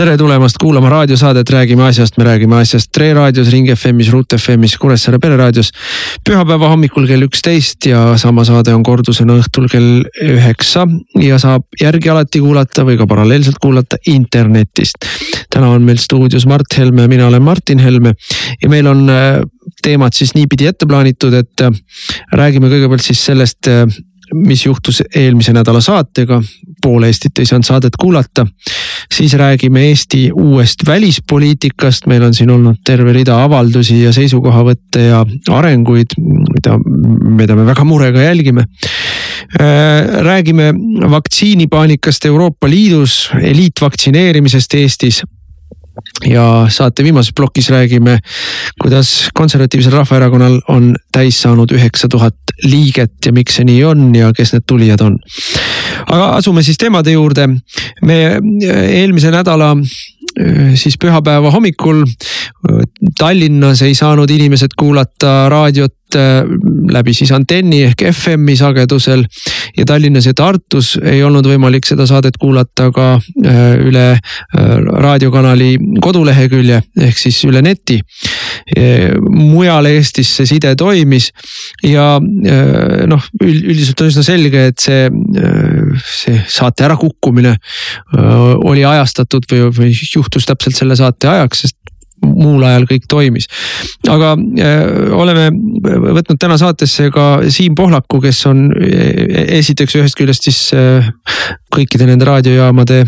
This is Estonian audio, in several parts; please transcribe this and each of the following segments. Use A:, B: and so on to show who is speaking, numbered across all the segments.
A: tere tulemast kuulama raadiosaadet Räägime asjast, me räägime asjast Tre raadios, Ring FM-is, Ruut FM-is, Kuressaare pereraadios. pühapäeva hommikul kell üksteist ja sama saade on kordusena õhtul kell üheksa ja saab järgi alati kuulata või ka paralleelselt kuulata internetist. täna on meil stuudios Mart Helme, mina olen Martin Helme ja meil on äh, teemad siis niipidi ette plaanitud, et äh, räägime kõigepealt siis sellest äh, mis juhtus eelmise nädala saatega, pool Eestit ei saanud saadet kuulata. Siis räägime Eesti uuest välispoliitikast, meil on siin olnud terve rida avaldusi ja seisukohavõtte ja arenguid, mida, mida me väga murega jälgime. Äh, räägime vaktsiinipaanikast Euroopa Liidus, eliitvaktsineerimisest Eestis ja saate viimases plokis räägime, kuidas konservatiivsel rahvaerakonnal on täis saanud üheksa tuhat liiget ja miks see nii on ja kes need tulijad on. aga asume siis teemade juurde. me eelmise nädala Äh, siis pühapäeva hommikul äh, Tallinnas ei saanud inimesed kuulata raadiot läbi siis antenni ehk FM-i sagedusel. Ja Tallinnas ja Tartus ei olnud võimalik seda saadet kuulata ka üle raadiokanali kodulehekülje ehk siis üle neti. mujal Eestis see side toimis ja noh, üldiselt on üsna selge, et see, see saate ärakukkumine oli ajastatud või, või juhtus täpselt selle saate ajaks, sest muul ajal kõik toimis. aga äh, oleme võtnud täna saatesse ka Siim Pohlaku, kes on äh, esiteks ühest küljest siis äh, kõikide nende raadiojaamade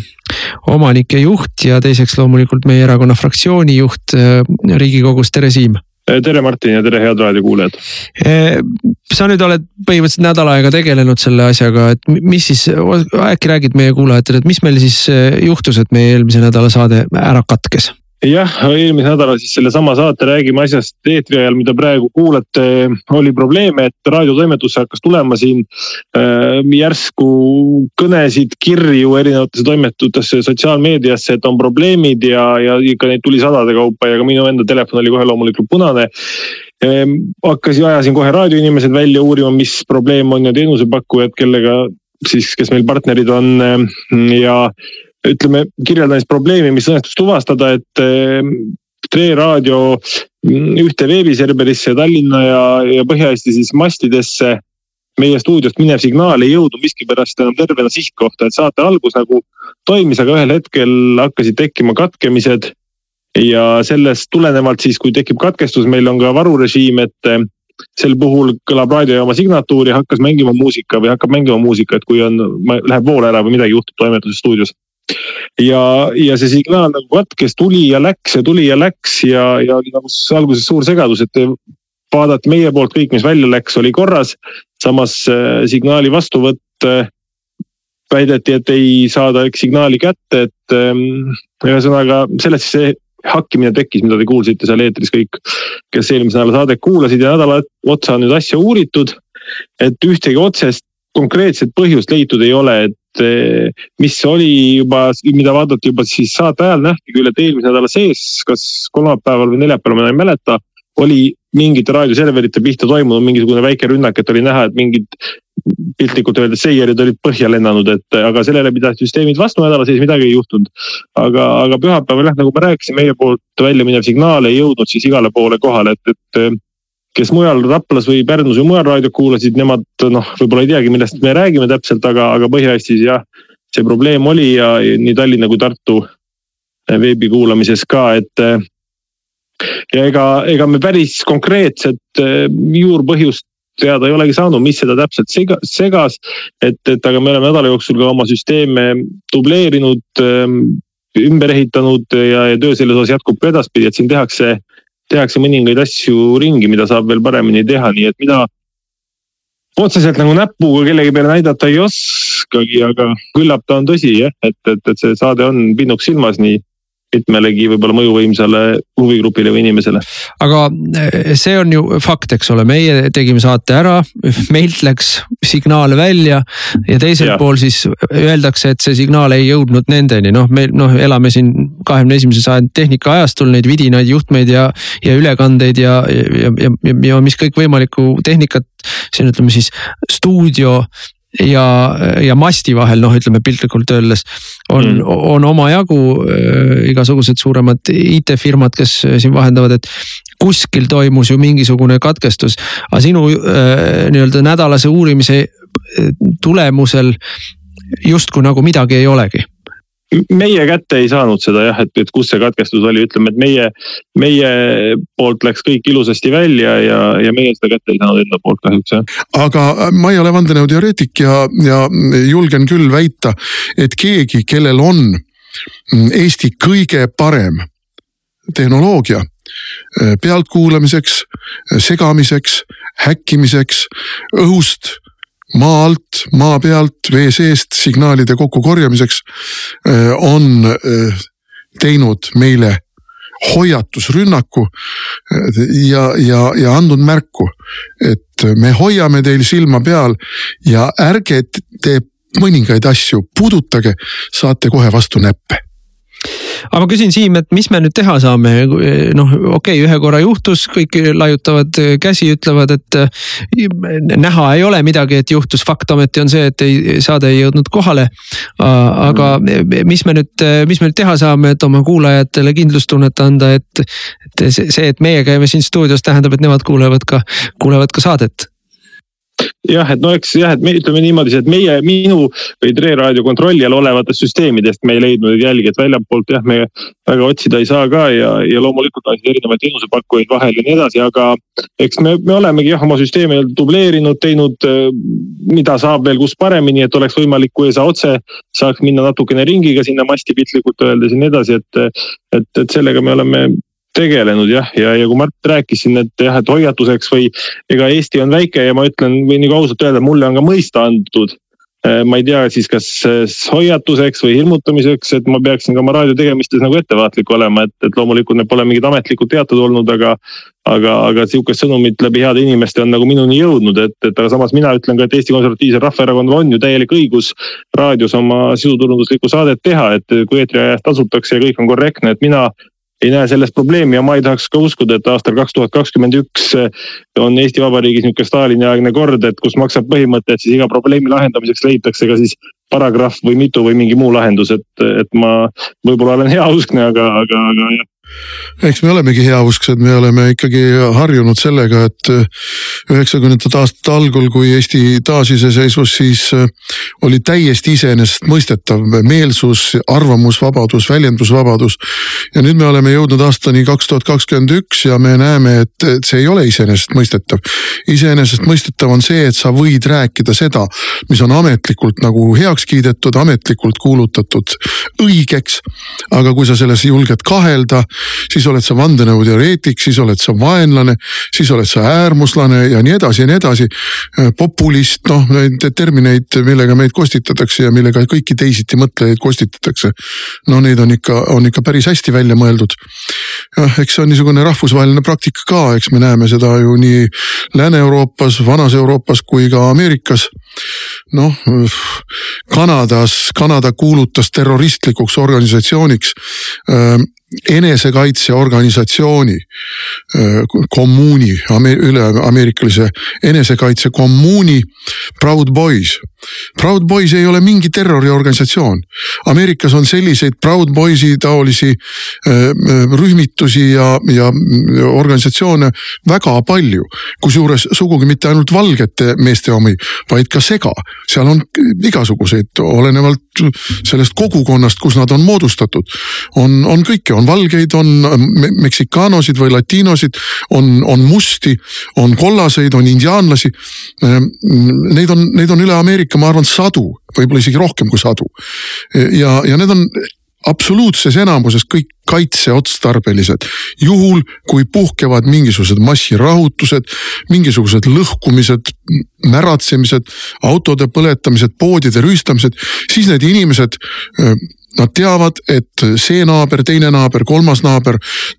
A: omanike juht ja teiseks loomulikult meie erakonna fraktsiooni juht riigikogus, tere Siim
B: tere, Martin ja tere, head raadiokuulajad.
A: Sa nüüd oled põhimõtteliselt nädal aega tegelenud selle asjaga, et mis siis, äkki räägid meie kuulajatele, et mis meil siis juhtus, et meie eelmise nädala saade ära katkes?
B: Jah, eelmise nädala siis sellesama saate Räägime asjast eetri ajal, mida praegu kuulate, oli probleeme, et raadiotoimetusse hakkas tulema siin äh, järsku kõnesid, kirju erinevatesse toimetutesse, sotsiaalmeediasse, et on probleemid ja, ja ikka neid tuli sadade kaupa ja ka minu enda telefon oli kohe loomulikult punane ehm,. hakkasin, ajasin kohe raadioinimesed välja uurima, mis probleem on ja teenusepakkujad, kellega siis, kes meil partnerid on ehm, ja ütleme, kirjeldan siis probleemi, mis õnnestus tuvastada, et ehm, Tre raadio mm, ühte veebiserverisse Tallinna ja, ja Põhja-Eesti siis mastidesse meie stuudiost minev signaal ei jõudnud miskipärast enam tervena sihtkohta, et saate algus nagu toimis, aga ühel hetkel hakkasid tekkima katkemised. ja sellest tulenevalt siis, kui tekib katkestus, meil on ka varurežiim, et ehm, sel puhul kõlab raadiojaama signatuur ja hakkas mängima muusika või hakkab mängima muusika, et kui on, läheb vool ära või midagi juhtub toimetuses stuudios ja, ja see signaal nagu katkes, tuli ja läks ja tuli ja läks ja, ja oli nagu alguses suur segadus, et vaadati meie poolt kõik, mis välja läks, oli korras. samas äh, signaali vastuvõtt äh, väideti, et ei saada signaali kätte, et ähm, ühesõnaga sellest see hakkimine tekkis, mida te kuulsite seal eetris kõik, kes eelmise nädala saadet kuulasid ja nädala otsa on nüüd asja uuritud. et ühtegi otsest konkreetset põhjust leitud ei ole, et Eh, mis oli juba, mida vaadati juba siis saate ajal, nähti küll, et eelmise nädala sees, kas kolmapäeval või neljapäeval, ma ei mäleta, oli mingite raadioserverite pihta toimunud mingisugune väike rünnak, et oli näha, et mingid piltlikult öeldes seierid olid põhja lennanud, et aga sellele pidasid süsteemid vastu, nädala sees midagi ei juhtunud. aga, aga pühapäeval jah, nagu ma rääkisin, meie poolt välja minev signaal ei jõudnud siis igale poole kohale, et, et kes mujal Raplas või Pärnus või mujal raadiot kuulasid, nemad noh, võib-olla ei teagi, millest me räägime täpselt, aga, aga Põhja-Eestis jah, see probleem oli ja nii Tallinna kui Tartu veebi kuulamises ka, et. ja ega, ega me päris konkreetset eh, juurpõhjust teada ei olegi saanud, mis seda täpselt sega, segas. et, et aga me oleme nädala jooksul ka oma süsteeme dubleerinud, eh, ümber ehitanud ja, ja töö selles osas jätkub ka edaspidi, et siin tehakse tehakse mõningaid asju ringi, mida saab veel paremini teha, nii et mina otseselt nagu näpuga kellegi peale näidata ei oskagi, aga küllap ta on tõsi jah, et, et, et see saade on pinnuks silmas nii, mitmelegi võib-olla mõjuvõimsale huvigrupile või inimesele.
A: aga eh, see on ju fakt, eks ole, meie tegime saate ära, meilt läks signaal välja ja teisel ja. pool siis öeldakse, et see signaal ei jõudnud nendeni, noh, meil noh, elame siin kahekümne esimese sajandi tehnika ajastul, neid vidinaid juhtmeid ja, ja ülekandeid ja, ja, ja, ja, ja mis kõikvõimalikku tehnikat siin ütleme siis stuudio ja, ja masti vahel, noh, ütleme piltlikult öeldes on mm., on omajagu äh, igasugused suuremad IT-firmad, kes siin vahendavad, et kuskil toimus ju mingisugune katkestus, aga sinu äh, nii-öelda nädalase uurimise äh, tulemusel justkui nagu midagi ei olegi
B: meie kätte ei saanud seda jah, et, et kus see katkestus oli, ütleme, et meie, meie poolt läks kõik ilusasti välja ja, ja meie seda kätte ei saanud enda poolt kahjuks jah.
C: aga äh, ma ei ole vandenõuteoreetik ja, ja julgen küll väita, et keegi, kellel on mm, Eesti kõige parem tehnoloogia äh, pealtkuulamiseks, segamiseks, häkkimiseks, õhust maa alt, maa pealt, vee seest signaalide kokkukorjamiseks äh, on äh, teinud meile hoiatusrünnaku äh, ja, ja, ja andnud märku, et me hoiame teil silma peal ja ärge te mõningaid asju puudutage, saate kohe vastu näppe
A: aga ma küsin Siim, et mis me nüüd teha saame, noh, okei okay,, ühe korra juhtus, kõik laiutavad käsi, ütlevad, et eh, näha ei ole midagi, et juhtus, fakt ometi on see, et ei, saade ei jõudnud kohale. aga mis me nüüd, mis me nüüd teha saame, et oma kuulajatele kindlustunnet anda, et, et see, et meie käime siin stuudios, tähendab, et nemad kuulevad ka, kuulevad ka saadet
B: jah, et no eks jah, et me ütleme niimoodi, et meie, minu või Tre raadio kontrolli all olevatest süsteemidest me ei leidnud jälgi, et väljapoolt jah, me väga otsida ei saa ka ja, ja loomulikult on siin erinevaid teenusepakkujaid vahel ja nii edasi, aga eks me, me olemegi jah oma süsteemi dubleerinud, teinud, mida saab veel kus paremini, et oleks võimalik, kui ei saa otse, saaks minna natukene ringiga sinna masti piltlikult öeldes ja nii edasi, et, et, et sellega me oleme tegelenud jah, ja, ja kui Mart rääkis siin, et jah, et hoiatuseks või ega Eesti on väike ja ma ütlen, võin nagu ausalt öelda, mulle on ka mõista antud. Äh, ma ei tea siis, kas hoiatuseks või hirmutamiseks, et ma peaksin ka oma raadio tegemistes nagu ettevaatlik olema, et, et loomulikult need pole mingid ametlikud teated olnud, aga. aga, aga sihukest sõnumit läbi heade inimeste on nagu minuni jõudnud, et, et aga samas mina ütlen ka, et Eesti Konservatiivsel Rahvaerakonnal on ju täielik õigus raadios oma sisuturunduslikku saadet teha, et kui eetriajast tasutakse ja kõik on korrektne, et mina ei näe selles probleemi ja ma ei tahaks ka uskuda, et aastal kaks tuhat kakskümmend üks on Eesti Vabariigis niisugune Stalini aegne kord, et kus maksab põhimõte, et siis iga probleemi lahendamiseks leitakse ka siis paragrahv või mitu või mingi muu lahendus, et, et ma võib-olla olen heauskne, aga, aga, aga jah
C: eks me olemegi heausksed, me oleme ikkagi harjunud sellega, et äh, üheksakümnendate aastate algul, kui Eesti taasiseseisvus, siis äh, oli täiesti iseenesestmõistetav meelsus, arvamusvabadus, väljendusvabadus. ja nüüd me oleme jõudnud aastani kaks tuhat kakskümmend üks ja me näeme, et, et see ei ole iseenesestmõistetav. iseenesestmõistetav on see, et sa võid rääkida seda, mis on ametlikult nagu heaks kiidetud, ametlikult kuulutatud õigeks. aga kui sa selles julged kahelda siis oled sa vandenõuteoreetik, siis oled sa vaenlane, siis oled sa äärmuslane ja nii edasi ja nii edasi. populist, noh neid termineid, millega meid kostitatakse ja millega kõiki teisiti mõtlejaid kostitatakse. no neid on ikka, on ikka päris hästi välja mõeldud. jah, eks see on niisugune rahvusvaheline praktika ka, eks me näeme seda ju nii Lääne-Euroopas, vanas Euroopas kui ka Ameerikas noh, Kanadas, Kanada kuulutas terroristlikuks organisatsiooniks enesekaitseorganisatsiooni, kommuuni, üle-ameerikalise enesekaitsekommuuni Proud Boys. Proud Boys ei ole mingi terroriorganisatsioon. Ameerikas on selliseid Proud Boys'i taolisi rühmitusi ja, ja organisatsioone väga palju. kusjuures sugugi mitte ainult valgete meeste omi, vaid ka sega. seal on igasuguseid, olenevalt sellest kogukonnast, kus nad on moodustatud. on, on kõike, on valgeid, on meksikanosid või latiinosid, on, on musti, on kollaseid, on indiaanlasi. Neid on, neid on üle Ameerika, ma arvan, sadu, võib-olla isegi rohkem kui sadu. ja, ja need on absoluutses enamuses kõik kaitseotstarbelised. juhul kui puhkevad mingisugused massirahutused, mingisugused lõhkumised, märatsemised, autode põletamised, poodide rüüstamised, siis need inimesed Nad teavad, et see naaber, teine naaber, kolmas naaber,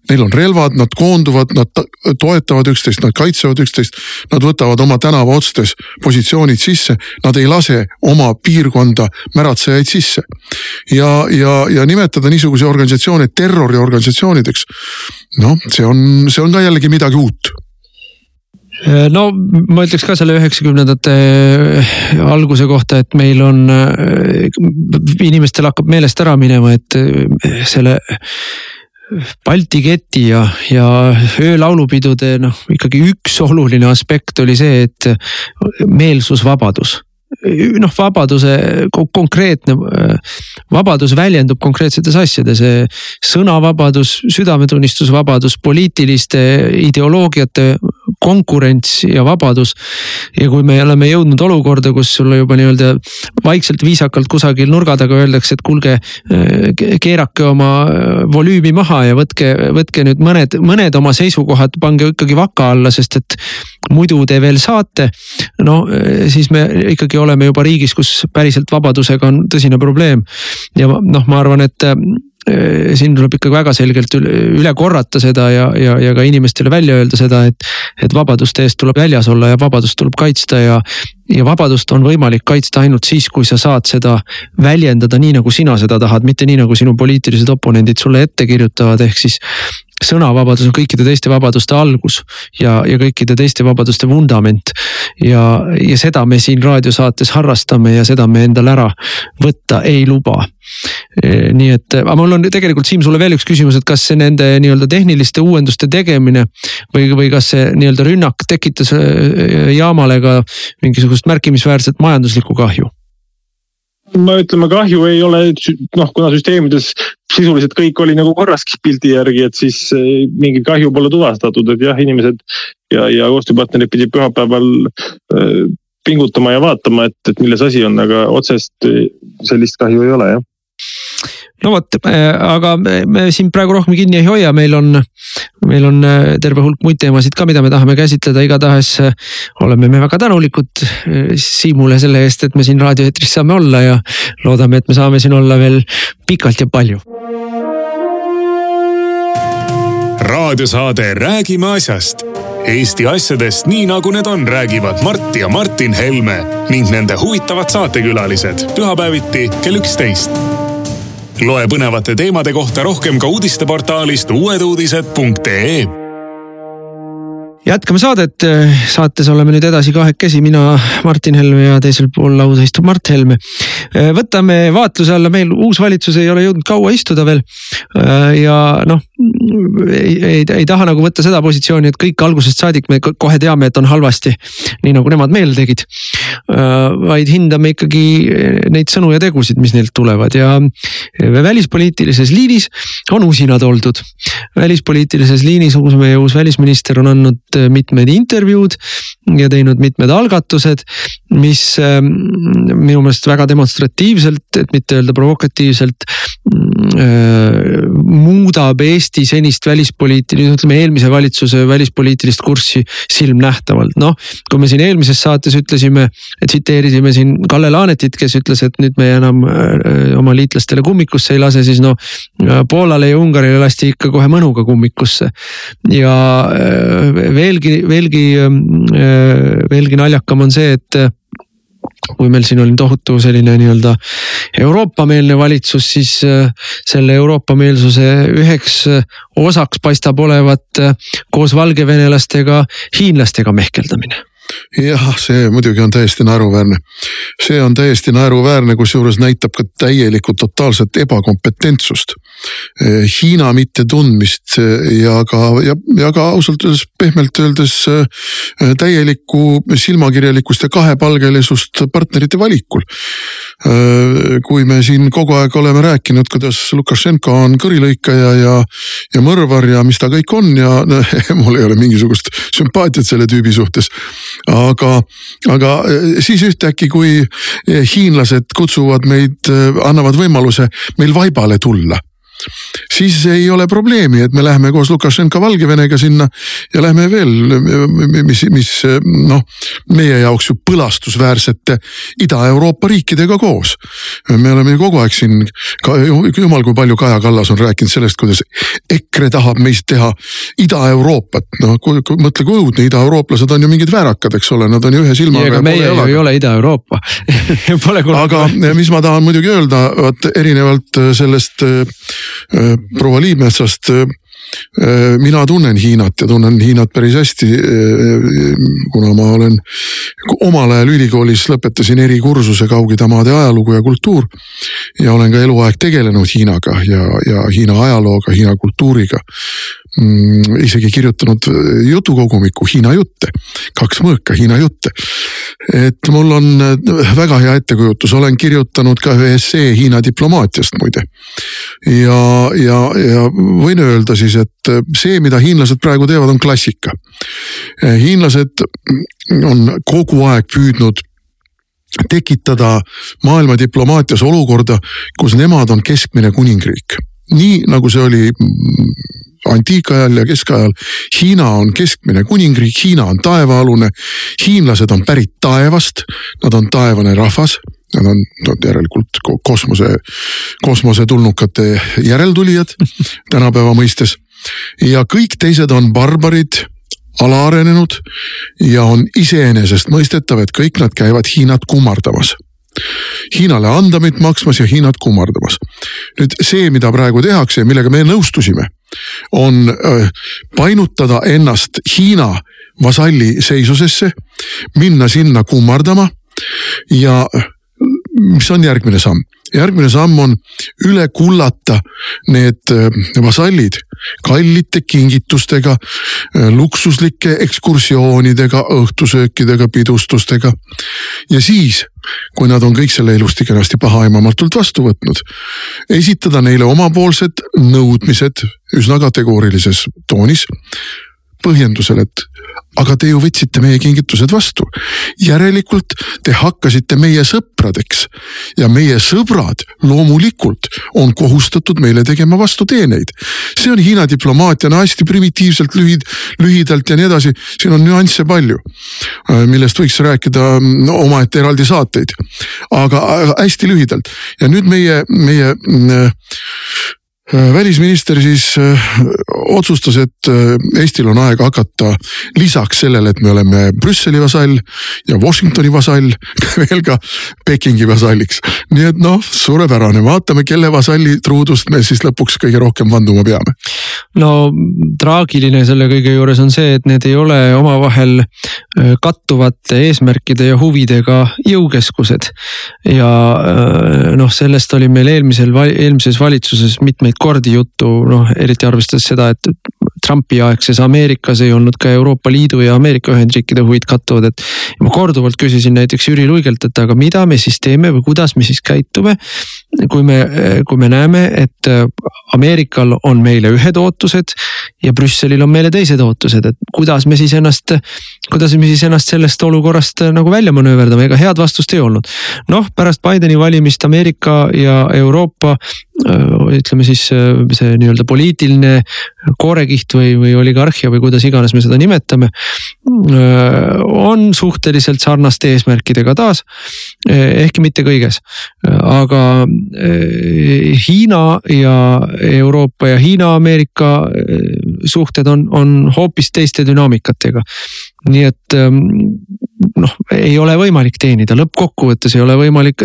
C: neil on relvad, nad koonduvad, nad toetavad üksteist, nad kaitsevad üksteist. Nad võtavad oma tänava otstes positsioonid sisse, nad ei lase oma piirkonda märatsejaid sisse. ja, ja, ja nimetada niisuguseid organisatsioone terroriorganisatsioonideks. noh, see on, see on ka jällegi midagi uut
A: no ma ütleks ka selle üheksakümnendate äh, alguse kohta, et meil on, äh, inimestel hakkab meelest ära minema, et selle Balti keti ja, ja öölaulupidude noh, ikkagi üks oluline aspekt oli see, et meelsusvabadus. Noh, vabaduse konkreetne, vabadus väljendub konkreetsetes asjades, sõnavabadus, südametunnistusvabadus, poliitiliste ideoloogiate konkurents ja vabadus. ja kui me oleme jõudnud olukorda, kus sulle juba nii-öelda vaikselt viisakalt kusagil nurga taga öeldakse, et kuulge, keerake oma volüümi maha ja võtke, võtke nüüd mõned, mõned oma seisukohad, pange ikkagi vaka alla, sest et muidu te veel saate. no siis me ikkagi oleme juba riigis, kus päriselt vabadusega on tõsine probleem. ja noh, ma arvan, et äh, siin tuleb ikkagi väga selgelt üle korrata seda ja, ja, ja ka inimestele välja öelda seda, et, et vabaduste eest tuleb väljas olla ja vabadust tuleb kaitsta ja, ja vabadust on võimalik kaitsta ainult siis, kui sa saad seda väljendada nii, nagu sina seda tahad, mitte nii, nagu sinu poliitilised oponendid sulle ette kirjutavad, ehk siis sõnavabadus on kõikide teiste vabaduste algus ja, ja kõikide teiste vabaduste vundament. ja, ja seda me siin raadiosaates harrastame ja seda me endale ära võtta ei luba. E, nii et, aga mul on tegelikult Siim sulle veel üks küsimus, et kas see nende nii-öelda tehniliste uuenduste tegemine või, või kas see nii-öelda rünnak tekitas e, jaamale ka mingisugust märkimisväärset majanduslikku kahju?
B: Ma ütleme, kahju ei ole, noh, kuna süsteemides sisuliselt kõik oli nagu korras pildi järgi, et siis eh, mingit kahju pole tuvastatud, et jah, inimesed ja, ja koostööpartnerid pidid pühapäeval äh, pingutama ja vaatama, et, et milles asi on, aga otsest eh, sellist kahju ei ole jah
A: no vot, aga me siin praegu rohkem kinni ei hoia, meil on, meil on äh, terve hulk muid teemasid ka, mida me tahame käsitleda, igatahes äh, oleme me väga tänulikud äh, Siimule selle eest, et me siin raadioeetris saame olla ja loodame, et me saame siin olla veel pikalt ja palju.
D: raadiosaade Räägime asjast. Eesti asjadest nii nagu need on, räägivad Mart ja Martin Helme ning nende huvitavad saatekülalised. Pühapäeviti kell üksteist loe põnevate teemade kohta rohkem ka uudisteportaalist uueduudised.ee
A: jätkame saadet, saates oleme nüüd edasi kahekesi, mina, Martin Helme ja teisel pool lauda istub Mart Helme. võtame vaatluse alla, meil uus valitsus ei ole jõudnud kaua istuda veel. ja noh, ei, ei, ei taha nagu võtta seda positsiooni, et kõik algusest saadik me kohe teame, et on halvasti. nii nagu nemad meile tegid. Vaid hindame ikkagi neid sõnu ja tegusid, mis neilt tulevad ja välispoliitilises liinis on usinad oldud. välispoliitilises liinis uus meie uus välisminister on andnud mitmed intervjuud ja teinud mitmed algatused, mis minu meelest väga demonstratiivselt, et mitte öelda provokatiivselt muudab Eesti senist välispoliitilist, ütleme eelmise valitsuse välispoliitilist kurssi silmnähtavalt. noh, kui me siin eelmises saates ütlesime, tsiteerisime siin Kalle Laanetit, kes ütles, et nüüd me enam äh, oma liitlastele kummikusse ei lase, siis noh. Poolale ja Ungarile lasti ikka kohe mõnuga kummikusse ja äh, veelgi, veelgi, äh, veelgi naljakam on see, et kui meil siin oli tohutu selline nii-öelda Euroopa-meelne valitsus, siis äh, selle Euroopa-meelsuse üheks äh, osaks paistab olevat äh, koos valgevenelastega hiinlastega mehkeldamine
C: jah, see muidugi on täiesti naeruväärne. see on täiesti naeruväärne, kusjuures näitab ka täielikku totaalset ebakompetentsust. Hiina mittetundmist ja ka, ja, ja ka ausalt öeldes, pehmelt öeldes täielikku silmakirjalikkust ja kahepalgelisust partnerite valikul. kui me siin kogu aeg oleme rääkinud, kuidas Lukašenko on kõrilõikaja ja, ja mõrvar ja mis ta kõik on ja mul ei ole mingisugust sümpaatiat selle tüübi suhtes aga, aga eh, siis ühtäkki, kui eh, hiinlased kutsuvad meid, eh, annavad võimaluse meil vaibale tulla siis ei ole probleemi, et me läheme koos Lukašenka Valgevenega sinna ja lähme veel, mis, mis noh, meie jaoks ju põlastusväärsete Ida-Euroopa riikidega koos. me oleme ju kogu aeg siin, jumal, kui palju Kaja Kallas on rääkinud sellest, kuidas EKRE tahab meist teha Ida-Euroopat, noh mõtle kui õudne, idaeurooplased on ju mingid väärakad, eks ole, nad on ju ühe silmaga.
A: aga meie ju ei ole Ida-Euroopa
C: aga mis ma tahan muidugi öelda, vot erinevalt sellest proua Liimetsast äh, mina tunnen Hiinat ja tunnen Hiinat päris hästi. Äh, kuna ma olen omal ajal ülikoolis lõpetasin erikursuse Kaug-Ida maade ajalugu ja kultuur. ja olen ka eluaeg tegelenud Hiinaga ja, ja Hiina ajalooga, Hiina kultuuriga isegi kirjutanud jutukogumiku Hiina jutte, kaks mõõka Hiina jutte. et mul on väga hea ettekujutus, olen kirjutanud ka ühe essee Hiina diplomaatiast muide. ja, ja, ja võin öelda siis, et see, mida hiinlased praegu teevad, on klassika. hiinlased on kogu aeg püüdnud tekitada maailma diplomaatias olukorda, kus nemad on keskmine kuningriik nii nagu see oli antiikajal ja keskajal. Hiina on keskmine kuningriik, Hiina on taevaalune. hiinlased on pärit taevast, nad on taevane rahvas. Nad on no, järelikult kosmose, kosmosetulnukate järeltulijad tänapäeva mõistes. ja kõik teised on barbarid alaarenenud ja on iseenesestmõistetav, et kõik nad käivad Hiinat kummardamas Hiinale andamit maksmas ja Hiinat kummardamas. nüüd see, mida praegu tehakse ja millega me nõustusime, on painutada ennast Hiina vasalli seisusesse, minna sinna kummardama ja mis on järgmine samm? järgmine samm on üle kullata need äh, vasallid kallite kingitustega, äh, luksuslike ekskursioonidega, õhtusöökidega, pidustustega. ja siis, kui nad on kõik selle ilusti-kenasti pahaaimamatult vastu võtnud, esitada neile omapoolsed nõudmised üsna kategoorilises toonis põhjendusel, et aga te ju võtsite meie kingitused vastu. järelikult te hakkasite meie sõpradeks ja meie sõbrad loomulikult on kohustatud meile tegema vastuteeneid. see on Hiina diplomaatia, no hästi primitiivselt lühid, lühidalt ja nii edasi, siin on nüansse palju, äh, millest võiks rääkida no, omaette eraldi saateid. aga hästi lühidalt ja nüüd meie, meie äh, Äh, välisminister siis äh, otsustas, et äh, Eestil on aeg hakata lisaks sellele, et me oleme Brüsseli vasall ja Washingtoni vasall, veel ka Pekingi vasalliks. nii et noh, suurepärane, vaatame, kelle vasalli truudust me siis lõpuks kõige rohkem vanduma peame.
A: no traagiline selle kõige juures on see, et need ei ole omavahel kattuvate eesmärkide ja huvidega jõukeskused. ja noh, sellest oli meil eelmisel, eelmises valitsuses mitmeid mitmeid kordi juttu, noh eriti arvestades seda, et Trumpi aegses Ameerikas ei olnud ka Euroopa Liidu ja Ameerika Ühendriikide huvid kattuvad, et. ma korduvalt küsisin näiteks Jüri Luigelt, et aga mida me siis teeme või kuidas me siis käitume. kui me, kui me näeme, et Ameerikal on meile ühed ootused ja Brüsselil on meile teised ootused, et kuidas me siis ennast, kuidas me siis ennast sellest olukorrast nagu välja manööverdame, ega head vastust ei olnud. noh, pärast Bideni valimist Ameerika ja Euroopa ütleme siis see nii-öelda poliitiline koorekiht või, või oligarhia või kuidas iganes me seda nimetame. on suhteliselt sarnaste eesmärkidega taas, ehkki mitte kõiges, aga Hiina ja Euroopa ja Hiina-Ameerika suhted on, on hoopis teiste dünaamikatega. nii et noh, ei ole võimalik teenida, lõppkokkuvõttes ei ole võimalik,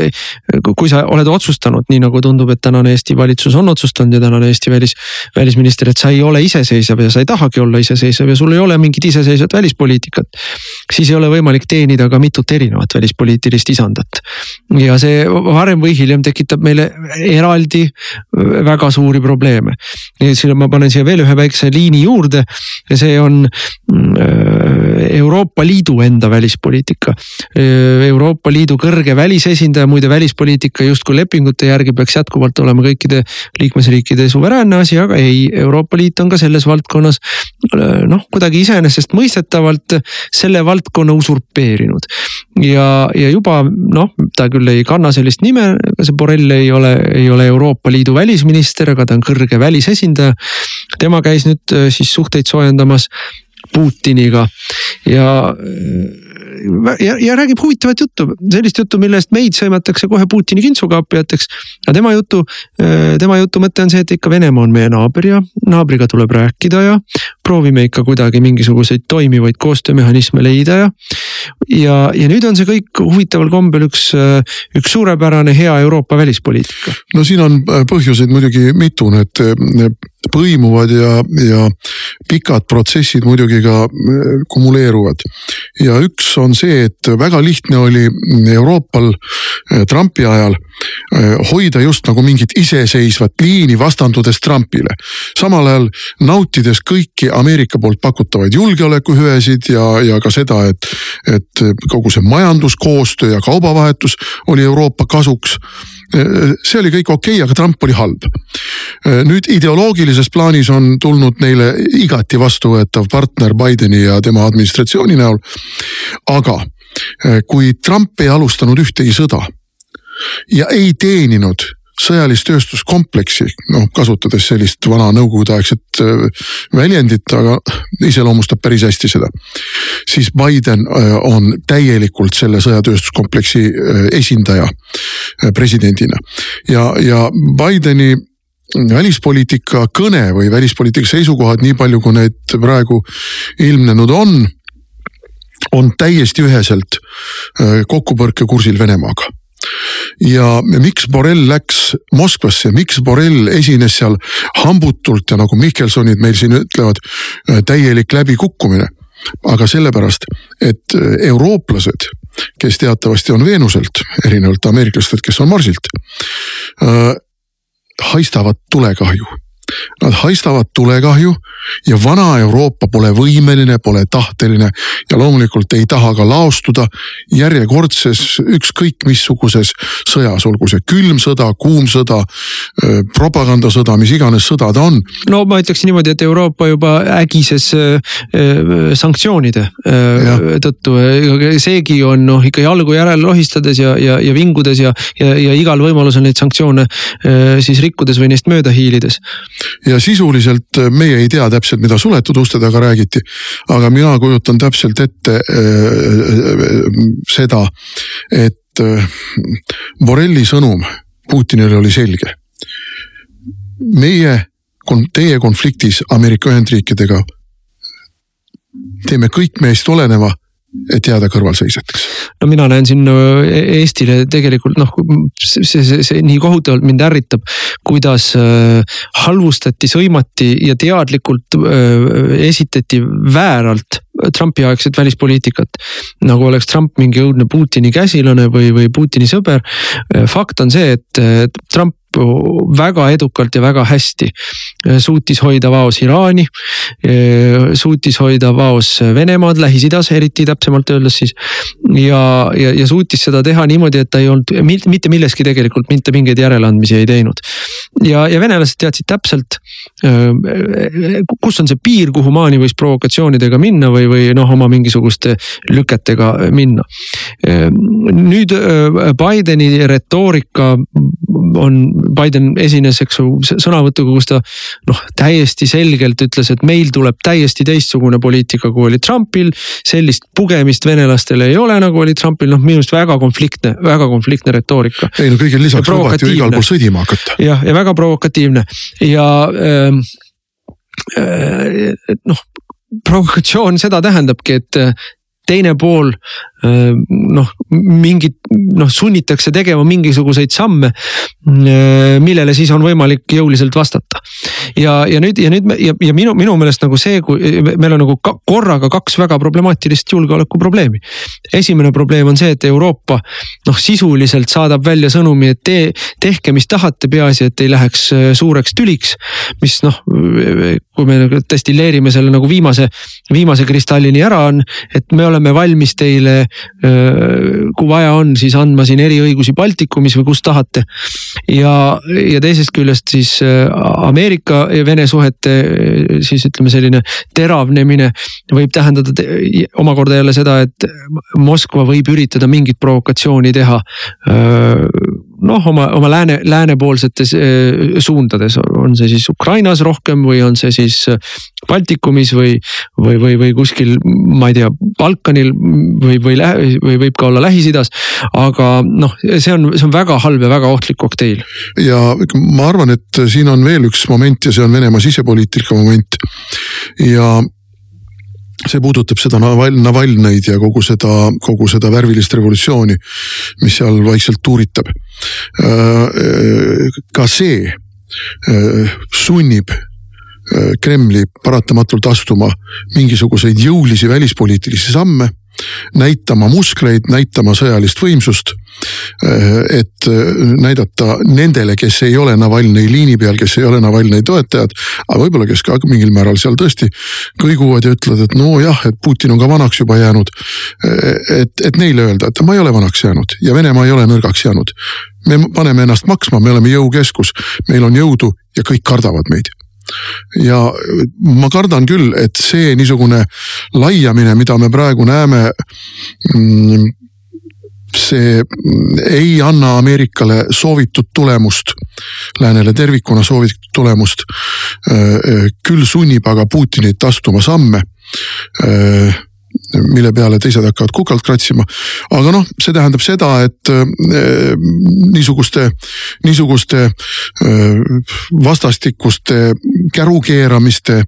A: kui sa oled otsustanud, nii nagu tundub, et tänane Eesti valitsus on otsustanud ja tänane Eesti välis, välisminister, et sa ei ole iseseisev ja sa ei tahagi olla iseseisev ja sul ei ole mingit iseseisvat välispoliitikat. siis ei ole võimalik teenida ka mitut erinevat välispoliitilist isandat. ja see varem või hiljem tekitab meile eraldi väga suuri probleeme. nii et siin ma panen siia veel ühe väikse liini juurde. See on mm, Euroopa Liidu enda välispoliitika. Euroopa Liidu kõrge välisesindaja, muide välispoliitika justkui lepingute järgi peaks jätkuvalt olema kõikide liikmesriikide suveräänne asi, aga ei, Euroopa Liit on ka selles valdkonnas noh, kuidagi iseenesestmõistetavalt selle valdkonna usurpeerinud. ja, ja juba noh, ta küll ei kanna sellist nime, see Borrell ei ole, ei ole Euroopa Liidu välisminister, aga ta on kõrge välisesindaja. tema käis nüüd siis suhteid soojendamas Putiniga ja ja, ja räägib huvitavat juttu, sellist juttu, millest meid sõimatakse kohe Putini kintsukaapijateks. aga tema jutu, tema jutu mõte on see, et ikka Venemaa on meie naaber ja naabriga tuleb rääkida ja proovime ikka kuidagi mingisuguseid toimivaid koostöömehhanisme leida ja. ja, ja nüüd on see kõik huvitaval kombel üks, üks suurepärane hea Euroopa välispoliitika.
C: no siin on põhjuseid muidugi mitu, need põimuvad ja, ja pikad protsessid muidugi ka äh, kumuleeruvad. ja üks on see, et väga lihtne oli Euroopal äh, Trumpi ajal äh, hoida just nagu mingit iseseisvat liini vastandudes Trumpile. samal ajal nautides kõiki Ameerika poolt pakutavaid julgeolekuhüvesid ja, ja ka seda, et, et kogu see majanduskoostöö ja kaubavahetus oli Euroopa kasuks see oli kõik okei okay,, aga Trump oli halb. nüüd ideoloogilises plaanis on tulnud neile igati vastuvõetav partner Bideni ja tema administratsiooni näol. aga kui Trump ei alustanud ühtegi sõda ja ei teeninud sõjalist tööstuskompleksi, noh kasutades sellist vana nõukogudeaegset äh, väljendit, aga iseloomustab päris hästi seda. siis Biden äh, on täielikult selle sõjatööstuskompleksi äh, esindaja presidendina ja, ja Bideni välispoliitika kõne või välispoliitika seisukohad, nii palju kui need praegu ilmnenud on, on täiesti üheselt kokkupõrkekursil Venemaaga ja miks Borrell läks Moskvasse, miks Borrell esines seal hambutult ja nagu Mihkelsonid meil siin ütlevad, äh, täielik läbikukkumine. aga sellepärast, et äh, eurooplased, kes teatavasti on Veenuselt, erinevalt ameeriklastelt, kes on Marsilt äh,, haistavad tulekahju Nad haistavad tulekahju ja vana Euroopa pole võimeline, pole tahteline ja loomulikult ei taha ka laostuda järjekordses ükskõik missuguses sõjas, olgu see külm sõda, kuum sõda, propagandasõda, mis iganes sõda ta on.
A: no ma ütleks niimoodi, et Euroopa juba ägises sanktsioonide ja. tõttu, seegi on noh ikka jalgu järele lohistades ja, ja, ja vingudes ja, ja, ja igal võimalusel neid sanktsioone siis rikkudes või neist mööda hiilides
C: ja sisuliselt äh, meie ei tea täpselt, mida suletud uste taga räägiti. aga mina kujutan täpselt ette äh, äh, seda, et Borrelli sõnum Putinile oli selge. meie, teie konfliktis Ameerika Ühendriikidega teeme kõik meist oleneva et jääda kõrvalseisjateks?
A: no mina näen siin Eestile tegelikult noh, see, see, see nii kohutavalt mind ärritab, kuidas äh, halvustati, sõimati ja teadlikult äh, esitati vääralt Trumpi aegset välispoliitikat. nagu oleks Trump mingi õudne Putini käsilane või, või Putini sõber. fakt on see, et Trump väga edukalt ja väga hästi suutis hoida vaos Iraani. suutis hoida vaos Venemaad Lähis-Idas, eriti täpsemalt öeldes siis. ja, ja, ja suutis seda teha niimoodi, et ta ei olnud mitte milleski tegelikult mitte mingeid järeleandmisi ei teinud. ja, ja venelased teadsid täpselt, kus on see piir, kuhu maani võis provokatsioonidega minna või, või noh, oma mingisuguste lüketega minna. nüüd Bideni retoorika on, Biden esines, eks ju, sõnavõtuga, kus ta noh, täiesti selgelt ütles, et meil tuleb täiesti teistsugune poliitika, kui oli Trumpil. sellist pugemist venelastele ei ole, nagu oli Trumpil, noh minu arust väga konfliktne, väga konfliktne retoorika.
C: ei no kõigil lisaks lubati ju igal pool sõdima hakata.
A: jah, ja väga provokatiivne ja äh, äh, noh provokatsioon seda tähendabki, et teine pool noh, mingit noh, sunnitakse tegema mingisuguseid samme, millele siis on võimalik jõuliselt vastata. ja, ja nüüd ja nüüd ja, ja minu, minu meelest nagu see, kui meil on nagu ka, korraga kaks väga problemaatilist julgeolekuprobleemi. esimene probleem on see, et Euroopa noh, sisuliselt saadab välja sõnumi, et te, tehke, mis tahate, peaasi, et ei läheks suureks tüliks. mis noh, kui me destilleerime selle nagu viimase, viimase kristallini ära on, et me oleme valmis teile kui vaja on, siis andma siin eriõigusi Baltikumis või kus tahate. ja, ja teisest küljest siis Ameerika ja Vene suhete siis ütleme, selline teravnemine võib tähendada omakorda jälle seda, et Moskva võib üritada mingit provokatsiooni teha noh, oma, oma lääne, läänepoolsetes suundades, on see siis Ukrainas rohkem või on see siis Baltikumis või, või, või, või kuskil, ma ei tea, Balkanil või, või, või võib ka olla Lähis-Idas. aga noh, see on, see on väga halb ja väga ohtlik kokteil.
C: ja ma arvan, et siin on veel üks moment ja see on Venemaa sisepoliitika moment ja see puudutab seda Naval-, Navalnõid ja kogu seda, kogu seda värvilist revolutsiooni, mis seal vaikselt tuuritab. ka see sunnib Kremli paratamatult astuma mingisuguseid jõulisi välispoliitilisi samme näitama muskleid, näitama sõjalist võimsust. Eh, et eh, näidata nendele, kes ei ole Navalnõi liini peal, kes ei ole Navalnõi toetajad, aga võib-olla, kes ka mingil määral seal tõesti kõiguvad ja ütlevad, et nojah, et Putin on ka vanaks juba jäänud. Eh, et, et neile öelda, et ma ei ole vanaks jäänud ja Venemaa ei ole nõrgaks jäänud. me paneme ennast maksma, me oleme jõukeskus, meil on jõudu ja kõik kardavad meid ja ma kardan küll, et see niisugune laiamine, mida me praegu näeme mm, see ei anna Ameerikale soovitud tulemust, läänele tervikuna soovitud tulemust. küll sunnib aga Putinit astuma samme mille peale teised hakkavad kukalt kratsima. aga noh, see tähendab seda, et niisuguste, niisuguste vastastikuste kärukeeramiste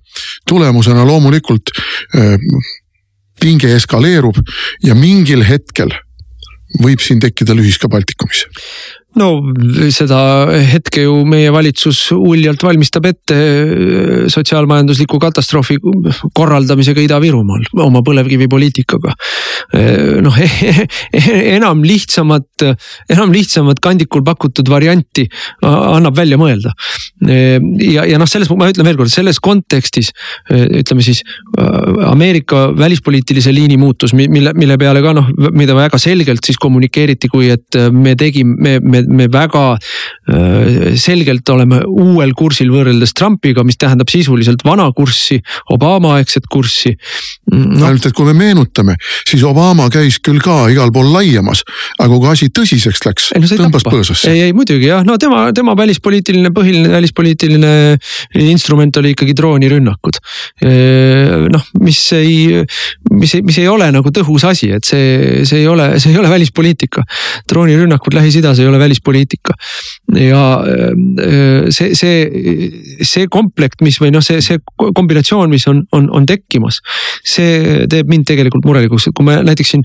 C: tulemusena loomulikult pinge eskaleerub ja mingil hetkel võib siin tekkida lühis ka Baltikumis
A: no seda hetke ju meie valitsus uljalt valmistab ette äh, sotsiaalmajandusliku katastroofi korraldamisega Ida-Virumaal oma põlevkivipoliitikaga. Äh, noh enam lihtsamat, enam lihtsamat kandikul pakutud varianti annab välja mõelda. Äh, ja, ja noh, selles, ma ütlen veelkord, selles kontekstis ütleme siis Ameerika välispoliitilise liini muutus, mille, mille peale ka noh, mida väga selgelt siis kommunikeeriti, kui et me tegime, me, me me, me väga selgelt oleme uuel kursil võrreldes Trumpiga, mis tähendab sisuliselt vana kurssi, Obama-aegset kurssi
C: no.. ainult, et kui me meenutame, siis Obama käis küll ka igal pool laiemas, aga kui asi tõsiseks läks, no, tõmbas põõsasse.
A: ei, ei muidugi jah, no tema, tema välispoliitiline, põhiline välispoliitiline instrument oli ikkagi droonirünnakud. noh, mis ei, mis ei, mis ei ole nagu tõhus asi, et see, see ei ole, see ei ole välispoliitika. droonirünnakud Lähis-Idas ei ole välispoliitika välispoliitika. ja äh, see, see, see komplekt, mis või noh, see, see kombinatsioon, mis on, on, on tekkimas. see teeb mind tegelikult murelikuks, et kui me näiteks siin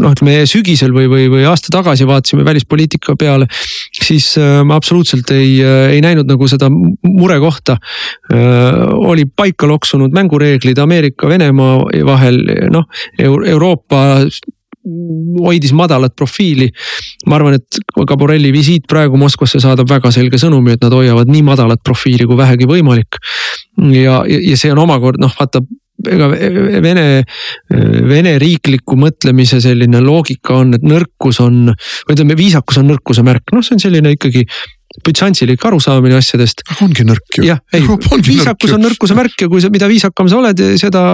A: noh, ütleme sügisel või, või, või aasta tagasi vaatasime välispoliitika peale, siis äh, ma absoluutselt ei, äh, ei näinud nagu seda murekohta. oli paika loksunud mängureeglid Ameerika, Venemaa vahel, noh Euroopa hoidis madalat profiili. ma arvan, et ka Borrelli visiit praegu Moskvasse saadab väga selge sõnumi, et nad hoiavad nii madalat profiili kui vähegi võimalik. ja, ja see on omakorda noh, vaata ega Vene, Vene riikliku mõtlemise selline loogika on, et nõrkus on, või ütleme, viisakus on nõrkuse märk, noh, see on selline ikkagi bütsantsilik arusaamine asjadest.
C: ongi nõrk ju.
A: jah, ei, viisakus on nõrkuse märk ja kui sa, mida viisakam sa oled, seda,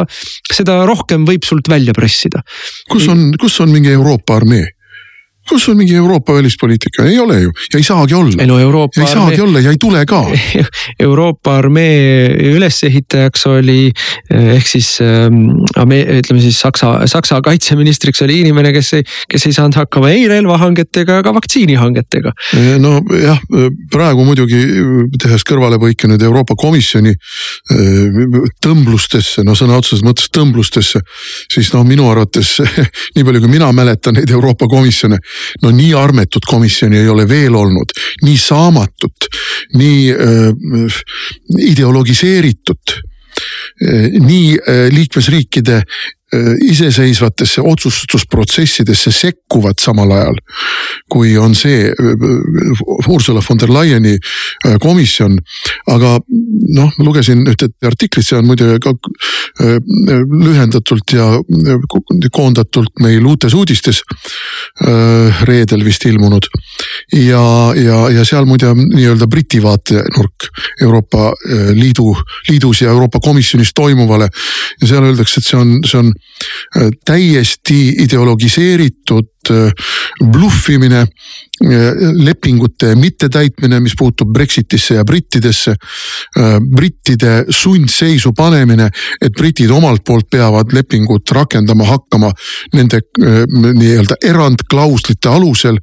A: seda rohkem võib sult välja pressida.
C: kus on, kus on mingi Euroopa armee? Kus on mingi Euroopa välispoliitika, ei ole ju ja ei saagi olla.
A: ei no Euroopa.
C: ei saagi olla ja ei tule ka.
A: Euroopa armee ülesehitajaks oli ehk siis ähm, ütleme siis Saksa, Saksa kaitseministriks oli inimene, kes ei, kes ei saanud hakkama ei relvahangetega ega vaktsiinihangetega.
C: nojah, praegu muidugi tehes kõrvalepõike nüüd Euroopa Komisjoni tõmblustesse, no sõna otseses mõttes tõmblustesse, siis noh, minu arvates nii palju, kui mina mäletan neid Euroopa Komisjone no nii armetut komisjoni ei ole veel olnud, nii saamatut, nii äh, ideologiseeritut nii liikmesriikide iseseisvatesse otsustusprotsessidesse sekkuvad samal ajal. kui on see äh, Ursula von der Leyeni äh, komisjon, aga noh, ma lugesin ühte artiklit, see on muide ka lühendatult ja koondatult meil Uutes Uudistes reedel vist ilmunud. ja, ja, ja seal muide nii-öelda Briti vaatenurk Euroopa Liidu, liidus ja Euroopa Komisjonis toimuvale. ja seal öeldakse, et see on, see on Äh, täiesti ideologiseeritud äh, bluffimine, äh, lepingute mittetäitmine, mis puutub Brexitisse ja brittidesse. brittide sundseisu panemine, et britid omalt poolt peavad lepingut rakendama hakkama nende nii-öelda erandklauslite alusel.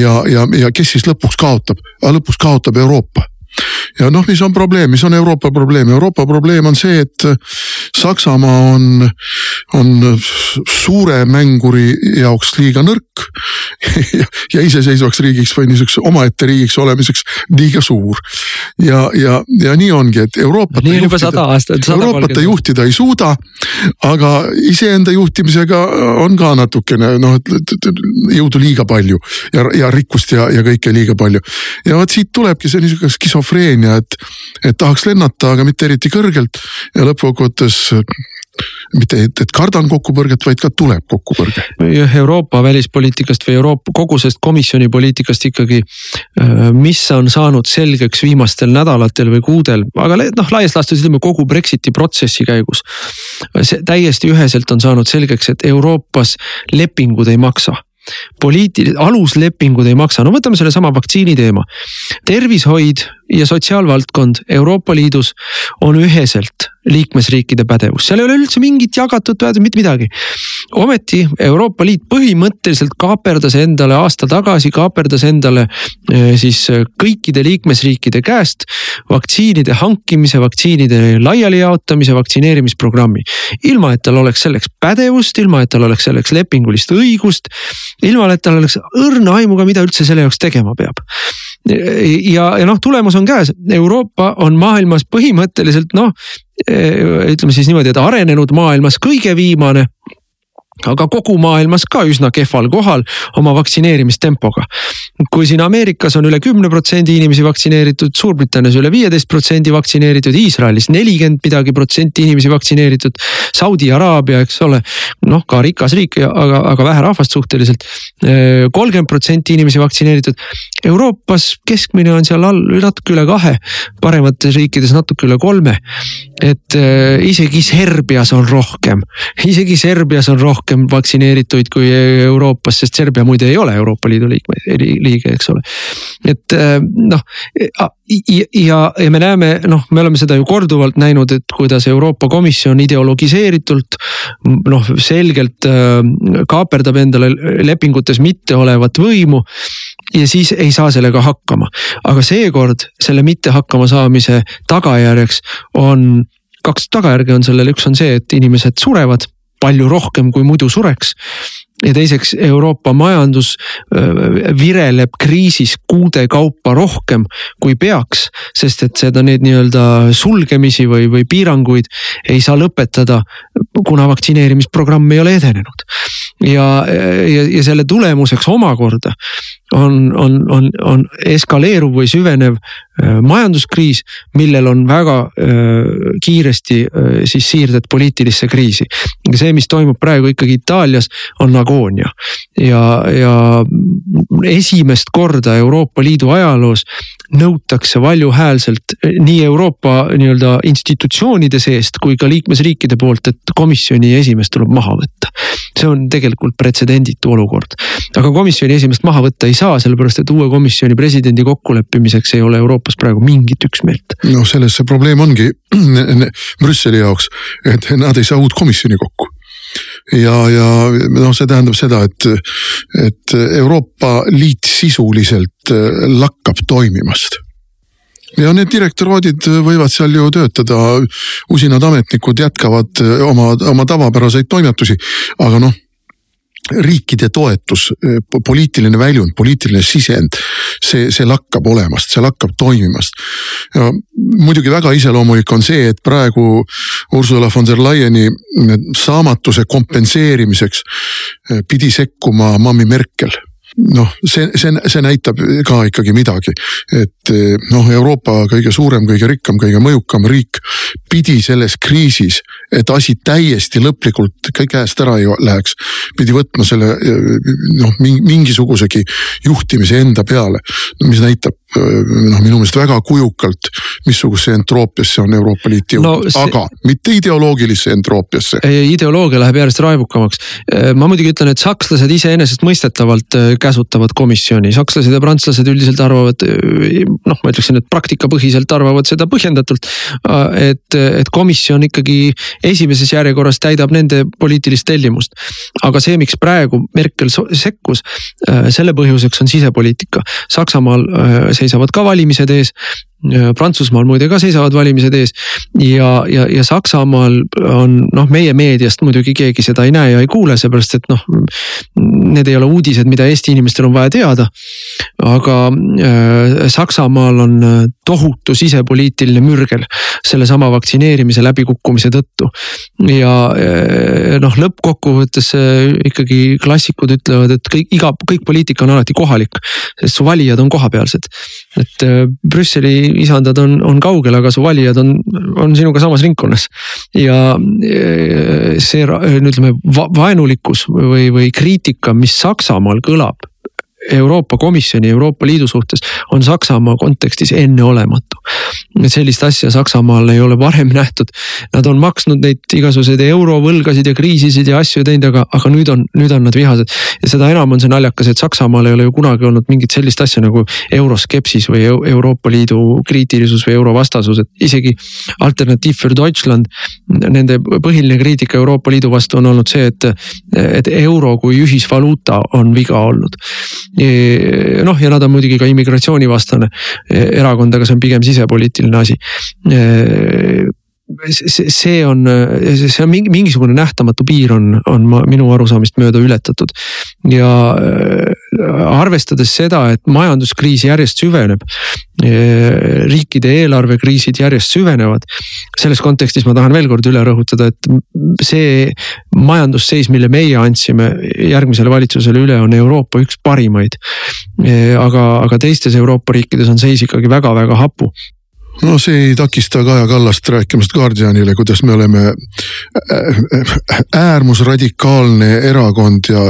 C: ja, ja, ja kes siis lõpuks kaotab, lõpuks kaotab Euroopa ja noh, mis on probleem, mis on Euroopa probleem, Euroopa probleem on see, et Saksamaa on, on suure mänguri jaoks liiga nõrk ja, iseseisvaks riigiks või niisuguseks omaette riigiks olemiseks liiga suur. ja, ja, ja nii ongi, et Euroopat.
A: nii on juba sada aastat.
C: Euroopat ta juhtida ei suuda, aga iseenda juhtimisega on ka natukene noh, jõudu liiga palju ja, ja rikkust ja, ja kõike liiga palju. ja vot siit tulebki see niisugune skisofreenia, et, et tahaks lennata, aga mitte eriti kõrgelt ja lõppkokkuvõttes mitte, et, et kardan kokkupõrget, vaid ka tuleb kokkupõrge.
A: jah, Euroopa välispoliitikast või Euroopa kogu sellest komisjoni poliitikast ikkagi, äh, mis on saanud selgeks viimastel nädalatel või kuudel, aga noh, laias laastus ütleme kogu Brexiti protsessi käigus. see täiesti üheselt on saanud selgeks, et Euroopas lepingud ei maksa poliitilised aluslepingud ei maksa, no võtame sellesama vaktsiini teema. tervishoid ja sotsiaalvaldkond Euroopa Liidus on üheselt liikmesriikide pädevus, seal ei ole üldse mingit jagatud pädevust, mitte midagi. ometi Euroopa Liit põhimõtteliselt kaaperdas endale aasta tagasi, kaaperdas endale eh, siis kõikide liikmesriikide käest vaktsiinide hankimise, vaktsiinide laialijaotamise, vaktsineerimisprogrammi. ilma, et tal oleks selleks pädevust, ilma, et tal oleks selleks lepingulist õigust, ilma, et tal oleks õrna aimu ka, mida üldse selle jaoks tegema peab ja, ja noh, tulemus on käes, Euroopa on maailmas põhimõtteliselt noh, ütleme siis niimoodi, et arenenud maailmas kõige viimane aga kogu maailmas ka üsna kehval kohal oma vaktsineerimistempoga. kui siin Ameerikas on üle kümne protsendi inimesi vaktsineeritud, Suurbritannias üle viieteist protsendi vaktsineeritud, Iisraelis nelikümmend midagi protsenti inimesi vaktsineeritud. Saudi Araabia, eks ole, noh ka rikas riik, aga, aga vähe rahvast suhteliselt. kolmkümmend protsenti inimesi vaktsineeritud. Euroopas keskmine on seal all natuke üle kahe, paremates riikides natuke üle kolme. et äh, isegi Serbias on rohkem, isegi Serbias on rohkem rohkem vaktsineerituid kui Euroopas, sest Serbia muide ei ole Euroopa Liidu liikme, liige, eks ole. et äh, noh ja, ja, ja me näeme, noh, me oleme seda ju korduvalt näinud, et kuidas Euroopa Komisjon ideologiseeritult noh, selgelt äh, kaaperdab endale lepingutes mitteolevat võimu ja siis ei saa sellega hakkama. aga seekord selle mitte hakkama saamise tagajärjeks on kaks tagajärge on sellel, üks on see, et inimesed surevad palju rohkem kui muidu sureks ja teiseks Euroopa majandus vireleb kriisis kuude kaupa rohkem kui peaks, sest et seda, neid nii-öelda sulgemisi või, või piiranguid ei saa lõpetada, kuna vaktsineerimisprogramm ei ole edenenud. ja, ja, ja selle tulemuseks omakorda on, on, on, on eskaleeruv või süvenev äh, majanduskriis, millel on väga äh, kiiresti äh, siis siirded poliitilisse kriisi. see, mis toimub praegu ikkagi Itaalias, on agoonia ja, ja esimest korda Euroopa Liidu ajaloos nõutakse valjuhäälselt nii Euroopa nii-öelda institutsioonide seest kui ka liikmesriikide poolt, et komisjoni esimees tuleb maha võtta. see on tegelikult pretsedenditu olukord, aga komisjoni esimeest maha võtta ei saa, sellepärast et uue komisjoni presidendi kokkuleppimiseks ei ole Euroopas praegu mingit üksmeelt.
C: noh, selles see probleem ongi Brüsseli jaoks, et nad ei saa uut komisjoni kokku. Ja, ja noh, see tähendab seda, et, et Euroopa Liit sisuliselt äh, lakkab toimimast. Ja need direktoraadid võivad seal ju töötada, usinad ametnikud jätkavad äh, oma, oma tavapäraseid toimetusi, aga noh riikide toetus, poliitiline väljund, poliitiline sisend, see, see lakkab olemast, see lakkab toimimast. ja muidugi väga iseloomulik on see, et praegu Ursula von der Leyeni saamatuse kompenseerimiseks pidi sekkuma Mammi Merkel noh, see, see, see näitab ka ikkagi midagi, et noh, Euroopa kõige suurem, kõige rikkam, kõige mõjukam riik pidi selles kriisis, et asi täiesti lõplikult käest ära ei läheks, pidi võtma selle noh, mingisugusegi juhtimise enda peale, mis näitab noh, minu meelest väga kujukalt, missugusesse entroopiasse on Euroopa Liit jõudnud no,, see... aga mitte ideoloogilisse entroopiasse.
A: ideoloogia läheb järjest raivukamaks. ma muidugi ütlen, et sakslased iseenesestmõistetavalt käsutavad komisjoni, sakslased ja prantslased üldiselt arvavad noh, ma ütleksin, et praktikapõhiselt arvavad seda põhjendatult. et, et komisjon ikkagi esimeses järjekorras täidab nende poliitilist tellimust. aga see, miks praegu Merkel sekkus, selle põhjuseks on sisepoliitika. Saksamaal seisavad ka valimised ees. Prantsusmaal muide ka seisavad valimised ees ja, ja, ja Saksamaal on noh, meie meediast muidugi keegi seda ei näe ja ei kuule, seepärast et noh. Need ei ole uudised, mida Eesti inimestel on vaja teada. aga äh, Saksamaal on äh, tohutu sisepoliitiline mürgel sellesama vaktsineerimise läbikukkumise tõttu. ja äh, noh, lõppkokkuvõttes äh, ikkagi klassikud ütlevad, et kõik, iga, kõik poliitika on alati kohalik, sest su valijad on kohapealsed. et äh, Brüsseli isandad on, on kaugel, aga su valijad on, on sinuga samas ringkonnas. ja eh, see ütleme vaenulikkus või, või kriitika, mis Saksamaal kõlab Euroopa Komisjoni, Euroopa Liidu suhtes on Saksamaa kontekstis enneolematu. sellist asja Saksamaal ei ole varem nähtud. Nad on maksnud neid igasuguseid eurovõlgasid ja kriisisid ja asju teinud, aga, aga nüüd on, nüüd on nad vihased. ja seda enam on see naljakas, et Saksamaal ei ole ju kunagi olnud mingit sellist asja nagu euroskepsis või Euroopa Liidu kriitilisus või eurovastasus, et isegi Alternatiiv für Deutschland. Nende põhiline kriitika Euroopa Liidu vastu on olnud see, et, et euro kui ühisvaluuta on viga olnud noh, ja nad on muidugi ka immigratsioonivastane erakond, aga see on pigem sisepoliitiline asi see, on, see on mingi, mingisugune nähtamatu piir on, on minu arusaamist mööda ületatud. ja äh, arvestades seda, et majanduskriis järjest süveneb, äh, riikide eelarvekriisid järjest süvenevad. selles kontekstis ma tahan veel kord üle rõhutada, et see majandusseis, mille meie andsime järgmisele valitsusele üle, on Euroopa üks parimaid. Äh, aga, aga teistes Euroopa riikides on seis ikkagi väga-väga hapu
C: no see ei takista Kaja Kallast rääkimast Guardianile, kuidas me oleme äärmusradikaalne erakond ja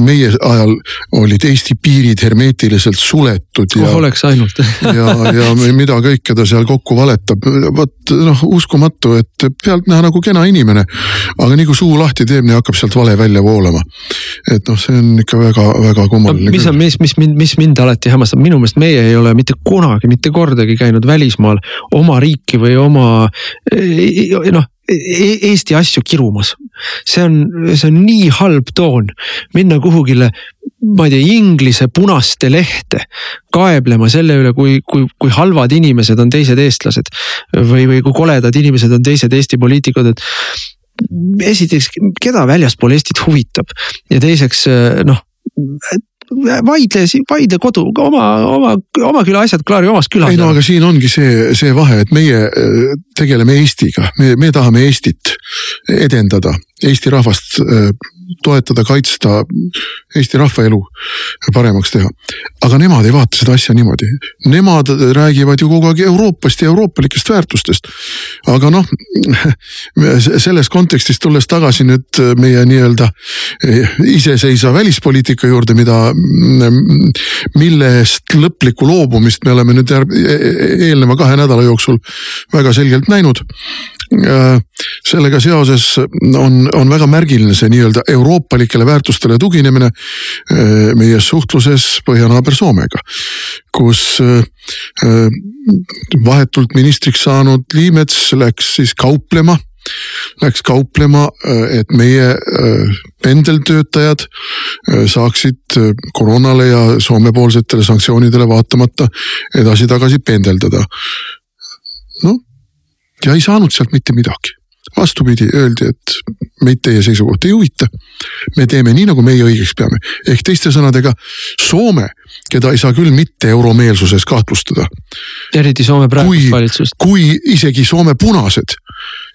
C: meie ajal olid Eesti piirid hermeetiliselt suletud.
A: oh oleks ainult
C: ja, ja mida kõike ta seal kokku valetab, vot noh, uskumatu, et pealtnäha nagu kena inimene. aga nii kui suu lahti teeb, nii hakkab sealt vale välja voolama. et noh, see on ikka väga-väga kummaline
A: no,. mis on, mis, mis mind, mis mind alati hämmastab, minu meelest meie ei ole mitte kunagi, mitte kordagi käinud välismaal oma riiki või oma noh Eesti asju kirumas. see on, see on nii halb toon minna kuhugile, ma ei tea, Inglise punaste lehte kaeblema selle üle, kui, kui, kui halvad inimesed on teised eestlased. või, või kui koledad inimesed on teised Eesti poliitikud, et esiteks, keda väljaspool Eestit huvitab ja teiseks noh vaidle, vaidle kodu, oma, oma, oma küla asjad klaari omas külas.
C: ei no aga siin ongi see, see vahe, et meie äh, tegeleme Eestiga, me, me tahame Eestit edendada Eesti rahvast äh, toetada, kaitsta, Eesti rahva elu paremaks teha. aga nemad ei vaata seda asja niimoodi, nemad räägivad ju kogu aeg Euroopast ja euroopalikest väärtustest. aga noh, selles kontekstis tulles tagasi nüüd meie nii-öelda iseseisva välispoliitika juurde, mida, mille eest lõplikku loobumist me oleme nüüd eelneva kahe nädala jooksul väga selgelt näinud sellega seoses on, on väga märgiline see nii-öelda euroopalikele väärtustele tuginemine äh, meie suhtluses põhjanaaber Soomega, kus äh, vahetult ministriks saanud Liimets läks siis kauplema läks kauplema, äh, et meie pendeltöötajad saaksid koroonale ja Soome-poolsetele sanktsioonidele vaatamata edasi-tagasi pendeldada. noh, ja ei saanud sealt mitte midagi vastupidi, öeldi, et meid teie seisukoht ei huvita. me teeme nii, nagu meie õigeks peame, ehk teiste sõnadega Soome, keda ei saa küll mitte euromeelsuses kahtlustada.
A: eriti Soome praegust valitsust.
C: kui isegi Soome punased,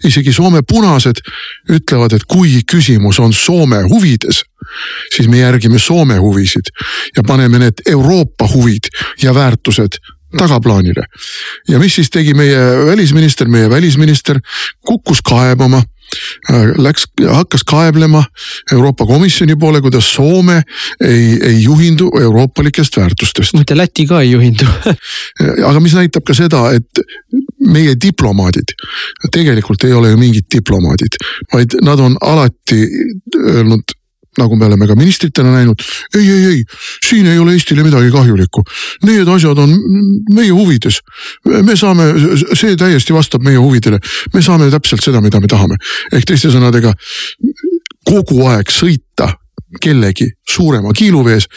C: isegi Soome punased ütlevad, et kui küsimus on Soome huvides, siis me järgime Soome huvisid ja paneme need Euroopa huvid ja väärtused tagaplaanile. ja mis siis tegi meie välisminister, meie välisminister kukkus kaebama äh, läks, hakkas kaeblema Euroopa Komisjoni poole, kuidas Soome ei, ei juhindu euroopalikest väärtustest.
A: mitte Läti ka ei juhindu
C: aga mis näitab ka seda, et meie diplomaadid tegelikult ei ole ju mingid diplomaadid, vaid nad on alati öelnud nagu me oleme ka ministritena näinud. ei, ei, ei, siin ei ole Eestile midagi kahjulikku. Need asjad on meie huvides. me saame, see täiesti vastab meie huvidele. me saame täpselt seda, mida me tahame. ehk teiste sõnadega kogu aeg sõita kellegi suurema kiiluvees,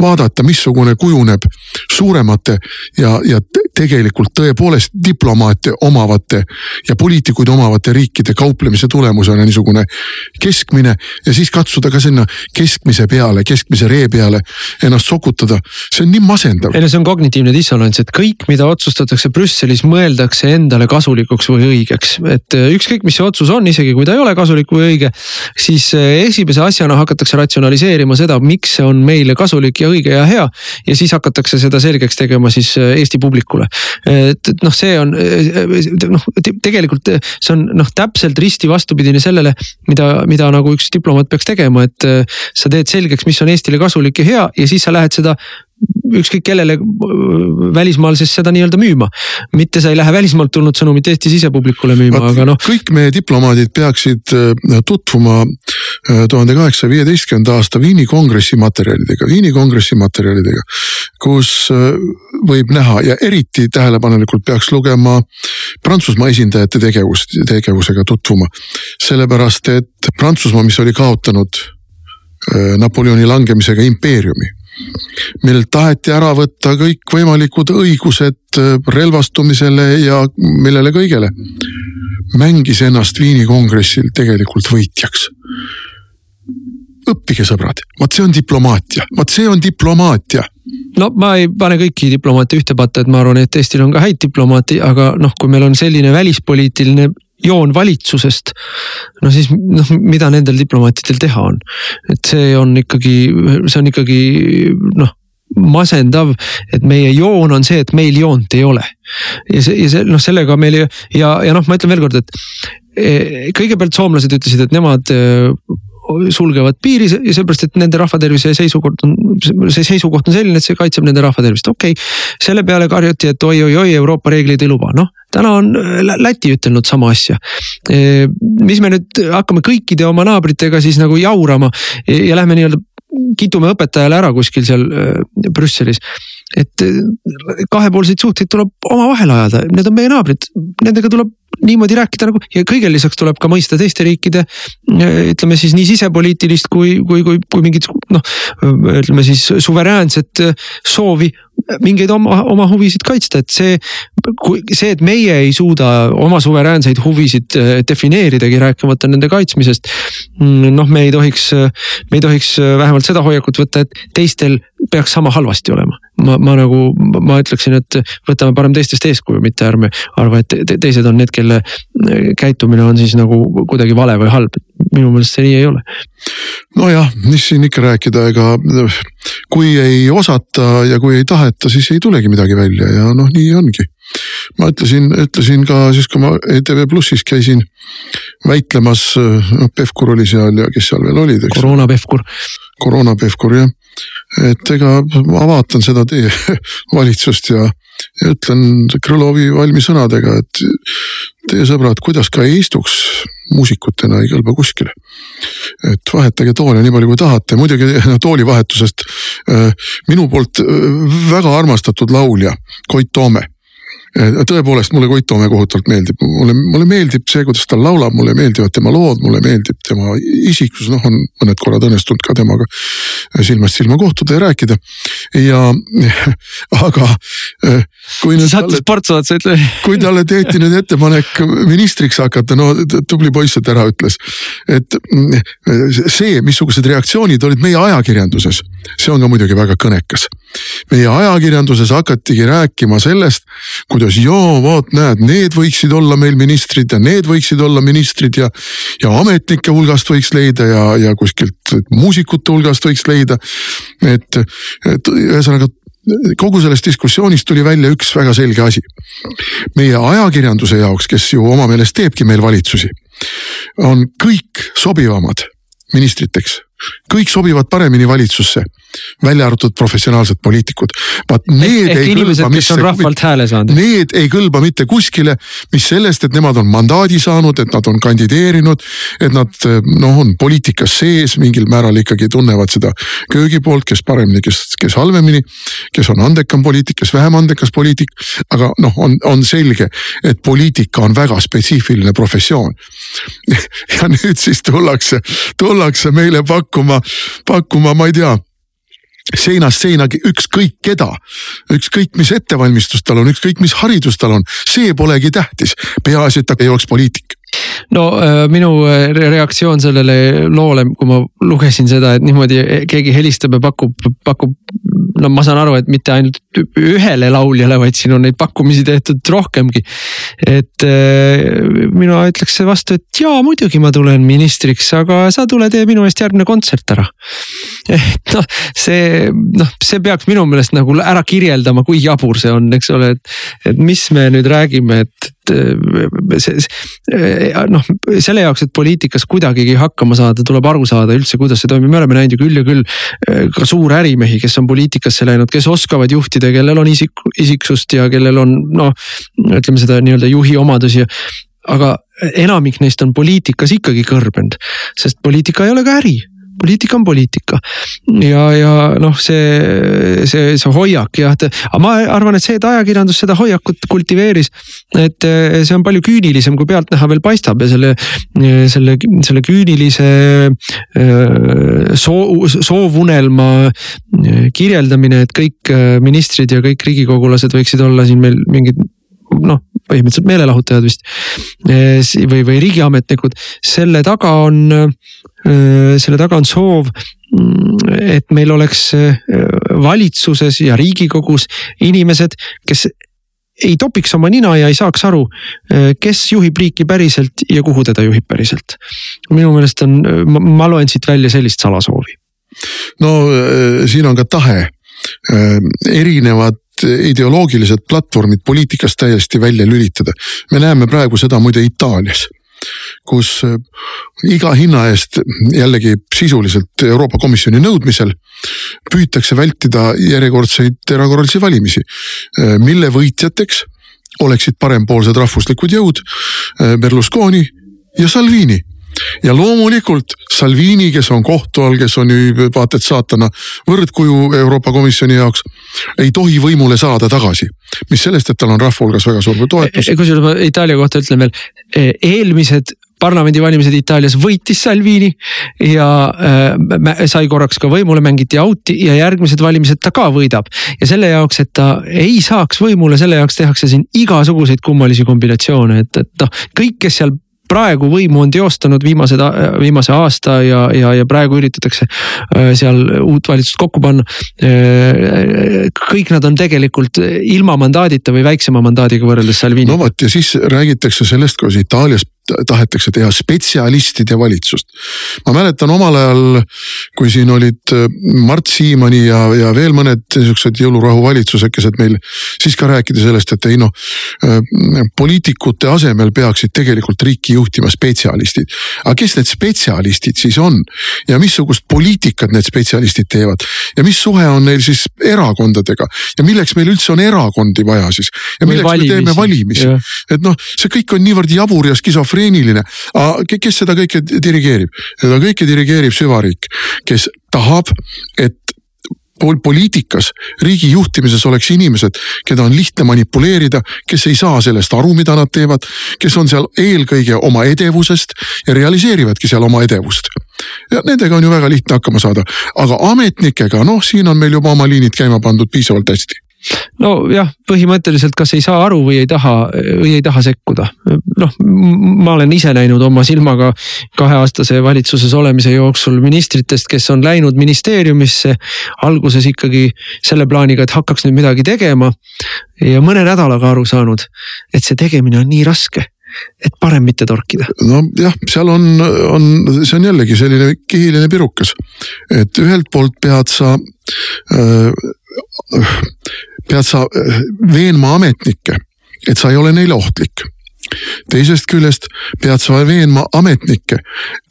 C: vaadata, missugune kujuneb suuremate ja, ja tegelikult tõepoolest diplomaate omavate ja poliitikuid omavate riikide kauplemise tulemusena niisugune keskmine ja siis katsuda ka sinna keskmise peale, keskmise ree peale ennast sokutada. see on nii masendav.
A: ei no see on kognitiivne dissonants, et kõik, mida otsustatakse Brüsselis, mõeldakse endale kasulikuks või õigeks, et äh, ükskõik, mis see otsus on, isegi kui ta ei ole kasulik või õige, siis äh, esimese asjana hakatakse ratsionaliseerima seda, miks see on meile kasulik ja õige ja hea ja siis hakatakse seda selgeks tegema siis äh, Eesti publikule. Et, noh, see on noh, tegelikult see on noh, täpselt risti vastupidine sellele, mida, mida nagu üks diplomaat peaks tegema, et sa teed selgeks, mis on Eestile kasulik ja hea ja siis sa lähed seda ükskõik kellele välismaal siis seda nii-öelda müüma. mitte sa ei lähe välismaalt tulnud sõnumit Eesti sisepublikule müüma, aga noh.
C: kõik meie diplomaadid peaksid äh, tutvuma äh, tuhande kaheksasaja viieteistkümnenda aasta Viini kongressi materjalidega, Viini kongressi materjalidega. kus äh, võib näha ja eriti tähelepanelikult peaks lugema Prantsusmaa esindajate tegevust, tegevusega tutvuma. sellepärast, et Prantsusmaa, mis oli kaotanud Napoleoni langemisega impeeriumi millelt taheti ära võtta kõikvõimalikud õigused äh, relvastumisele ja millele kõigele. mängis ennast Viini kongressil tegelikult võitjaks. õppige, sõbrad, vot see on diplomaatia, vot see on diplomaatia
A: no ma ei pane kõiki diplomaate ühte patta, et ma arvan, et Eestil on ka häid diplomaate, aga noh, kui meil on selline välispoliitiline joon valitsusest. no siis noh, mida nendel diplomaatidel teha on, et see on ikkagi, see on ikkagi noh masendav, et meie joon on see, et meil joont ei ole. ja see, ja see noh, sellega meil ja, ja noh, ma ütlen veelkord, et eh, kõigepealt soomlased ütlesid, et nemad eh, sulgevad piiri sellepärast, et nende rahvatervise seisukord on, see seisukoht on selline, et see kaitseb nende rahvatervist, okei okay.. selle peale karjuti, et oi-oi-oi, Euroopa reeglid ei luba, noh täna on Läti ütelnud sama asja. mis me nüüd hakkame kõikide oma naabritega siis nagu jaurama ja lähme nii-öelda kitume õpetajale ära kuskil seal Brüsselis. Et kahepoolseid suhteid tuleb omavahel ajada, need on meie naabrid, nendega tuleb niimoodi rääkida nagu ja kõigele lisaks tuleb ka mõista teiste riikide ütleme siis nii sisepoliitilist kui, kui, kui, kui mingit noh, ütleme siis suveräänset soovi mingeid oma, oma huvisid kaitsta, et see, see, et meie ei suuda oma suveräänseid huvisid defineeridagi, rääkimata nende kaitsmisest. noh, me ei tohiks, me ei tohiks vähemalt seda hoiakut võtta, et teistel peaks sama halvasti olema ma, ma nagu, ma ütleksin, et võtame parem teistest eeskuju, mitte ärme arva, et te, teised on need, kelle käitumine on siis nagu kuidagi vale või halb. Minu meelest see nii ei ole.
C: nojah, mis siin ikka rääkida, ega kui ei osata ja kui ei taheta, siis ei tulegi midagi välja ja noh, nii ongi ma ütlesin, ütlesin ka siis, kui ma ETV Plussis käisin väitlemas, noh Pevkur oli seal ja kes seal veel olid, eks.
A: koroona Pevkur.
C: koroona Pevkur jah, et ega ma vaatan seda teie valitsust ja, ja ütlen Krõlovi valmisõnadega, et teie sõbrad, kuidas ka ei istuks, muusikutena ei kõlba kuskile. et vahetage toole nii palju kui tahate, muidugi toolivahetusest äh, minu poolt äh, väga armastatud laulja Koit Toome tõepoolest mulle Koit Toome kohutavalt meeldib, mulle, mulle meeldib see, kuidas ta laulab, mulle meeldivad tema lood, mulle meeldib tema isiksus, noh, on mõned korrad õnnestunud ka temaga silmast silma kohtuda ja rääkida. ja aga kui nüüd.
A: sattus portsu otsa, ütle.
C: kui talle tehti nüüd ettepanek ministriks hakata, no tubli poiss, et ära ütles. et see, missugused reaktsioonid olid meie ajakirjanduses, see on ka muidugi väga kõnekas. Meie ajakirjanduses hakatigi rääkima sellest, kuidas joo, vaat näed, need võiksid olla meil ministrid ja need võiksid olla ministrid ja. ja ametnike hulgast võiks leida ja, ja kuskilt muusikute hulgast võiks leida. et, et ühesõnaga kogu sellest diskussioonist tuli välja üks väga selge asi. meie ajakirjanduse jaoks, kes ju oma meelest teebki meil valitsusi, on kõik sobivamad ministriteks kõik sobivad paremini valitsusse, välja arvatud professionaalsed poliitikud. vaat need
A: ehk,
C: ei
A: inimesed,
C: kõlba
A: saanud.
C: Need ei kõlba mitte kuskile, mis sellest, et nemad on mandaadi saanud, et nad on kandideerinud. et nad noh, on poliitikas sees mingil määral ikkagi tunnevad seda köögi poolt, kes paremini, kes, kes halvemini. kes on andekam poliitik, kes vähem andekas poliitik. aga noh, on, on selge, et poliitika on väga spetsiifiline professioon. ja nüüd siis tullakse, tullakse meile pakkuma pakkuma, pakkuma, ma ei tea seinast seinagi ükskõik keda, ükskõik mis ettevalmistus tal on, ükskõik mis haridus tal on, see polegi tähtis, peaasi, et ta ei oleks poliitik
A: no äh, minu äh, reaktsioon sellele loole, kui ma lugesin seda, et niimoodi keegi helistab ja pakub, pakub. no ma saan aru, et mitte ainult ühele lauljale, vaid siin on neid pakkumisi tehtud rohkemgi. et äh, mina ütleks vastu, et jaa, muidugi ma tulen ministriks, aga sa tule tee minu eest järgmine kontsert ära. et noh, see noh, see peaks minu meelest nagu ära kirjeldama, kui jabur see on, eks ole, et, et mis me nüüd räägime, et see, see noh, selle jaoks, et poliitikas kuidagigi hakkama saada, tuleb aru saada üldse, kuidas see toimib, me oleme näinud ju küll ja küll ka suurärimehi, kes on poliitikasse läinud, kes oskavad juhtida, kellel on isik, isiksust ja kellel on noh, ütleme seda nii-öelda juhi omadusi. Ja aga enamik neist on poliitikas ikkagi kõrbenud, sest poliitika ei ole ka äri poliitika on poliitika. ja, ja noh, see, see, see hoiak jah, aga ma arvan, et see, et ajakirjandus seda hoiakut kultiveeris. et eh, see on palju küünilisem, kui pealtnäha veel paistab ja selle, selle, selle küünilise eh, soo-, soovunelma eh, kirjeldamine, et kõik ministrid ja kõik riigikogulased võiksid olla siin meil mingid noh, põhimõtteliselt meelelahutajad vist. või, või riigiametnikud, selle taga on Äh, selle taga on soov, mm, et meil oleks äh, valitsuses ja riigikogus inimesed, kes ei topiks oma nina ja ei saaks aru, kes juhib riiki päriselt ja kuhu teda juhib päriselt. minu meelest on, ma loen siit välja sellist salasoovi.
C: no siin on ka tahe, erinevad ideoloogilised platvormid poliitikast täiesti välja lülitada. me näeme praegu seda muide Itaalias kus äh, iga hinna eest jällegi sisuliselt Euroopa Komisjoni nõudmisel püütakse vältida järjekordseid erakorralisi valimisi, äh, mille võitjateks oleksid parempoolsed rahvuslikud jõud äh, Berlusconi ja Salvini ja loomulikult Salvini, kes on kohtu all, kes on ju vaata et saatana võrdkuju Euroopa Komisjoni jaoks, ei tohi võimule saada tagasi. mis sellest, et tal on rahva hulgas väga suur toetus.
A: kusjuures ma Itaalia kohta ütlen veel, e, eelmised parlamendivalimised Itaalias võitis Salvini ja äh, sai korraks ka võimule, mängiti out'i ja järgmised valimised ta ka võidab. ja selle jaoks, et ta ei saaks võimule, selle jaoks tehakse siin igasuguseid kummalisi kombinatsioone, et, et noh, kõik, kes seal praegu võimu on teostanud viimased, viimase aasta ja, ja, ja praegu üritatakse äh, seal uut valitsust kokku panna. Äh, kõik nad on tegelikult ilma mandaadita või väiksema mandaadiga võrreldes Salvini.
C: no vot ja siis räägitakse sellest, kuidas Itaalias tahetakse teha spetsialistide valitsust. ma mäletan omal ajal, kui siin olid äh, Mart Siimanni ja, ja veel mõned niisugused jõulurahu valitsusekesed meil, siis ka rääkida sellest, et ei noh, äh, poliitikute asemel peaksid tegelikult riiki juhtima spetsialistid. aga kes need spetsialistid siis on ja missugust poliitikat need spetsialistid teevad? Ja mis suhe on neil siis erakondadega? Ja milleks meil üldse on erakondi vaja siis? Ja milleks me teeme valimisi, et noh, see kõik on niivõrd jabur ja skisofreeniline skisofreeniline. kes seda kõike dirigeerib? seda kõike dirigeerib süvariik, kes tahab, et poliitikas, riigi juhtimises oleks inimesed, keda on lihtne manipuleerida, kes ei saa sellest aru, mida nad teevad, kes on seal eelkõige oma edevusest ja realiseerivadki seal oma edevust. ja nendega on ju väga lihtne hakkama saada, aga ametnikega, noh, siin on meil juba oma liinid käima pandud piisavalt hästi
A: nojah, põhimõtteliselt kas ei saa aru või ei taha või ei taha sekkuda. noh, ma olen ise näinud oma silmaga kaheaastase valitsuses olemise jooksul ministritest, kes on läinud ministeeriumisse alguses ikkagi selle plaaniga, et hakkaks nüüd midagi tegema. ja mõne nädalaga aru saanud, et see tegemine on nii raske et parem mitte torkida.
C: nojah, seal on, on, see on jällegi selline kihiline pirukas, et ühelt poolt pead sa äh, pead sa äh, veenma ametnikke, et sa ei ole neile ohtlik teisest küljest pead sa veenma ametnikke,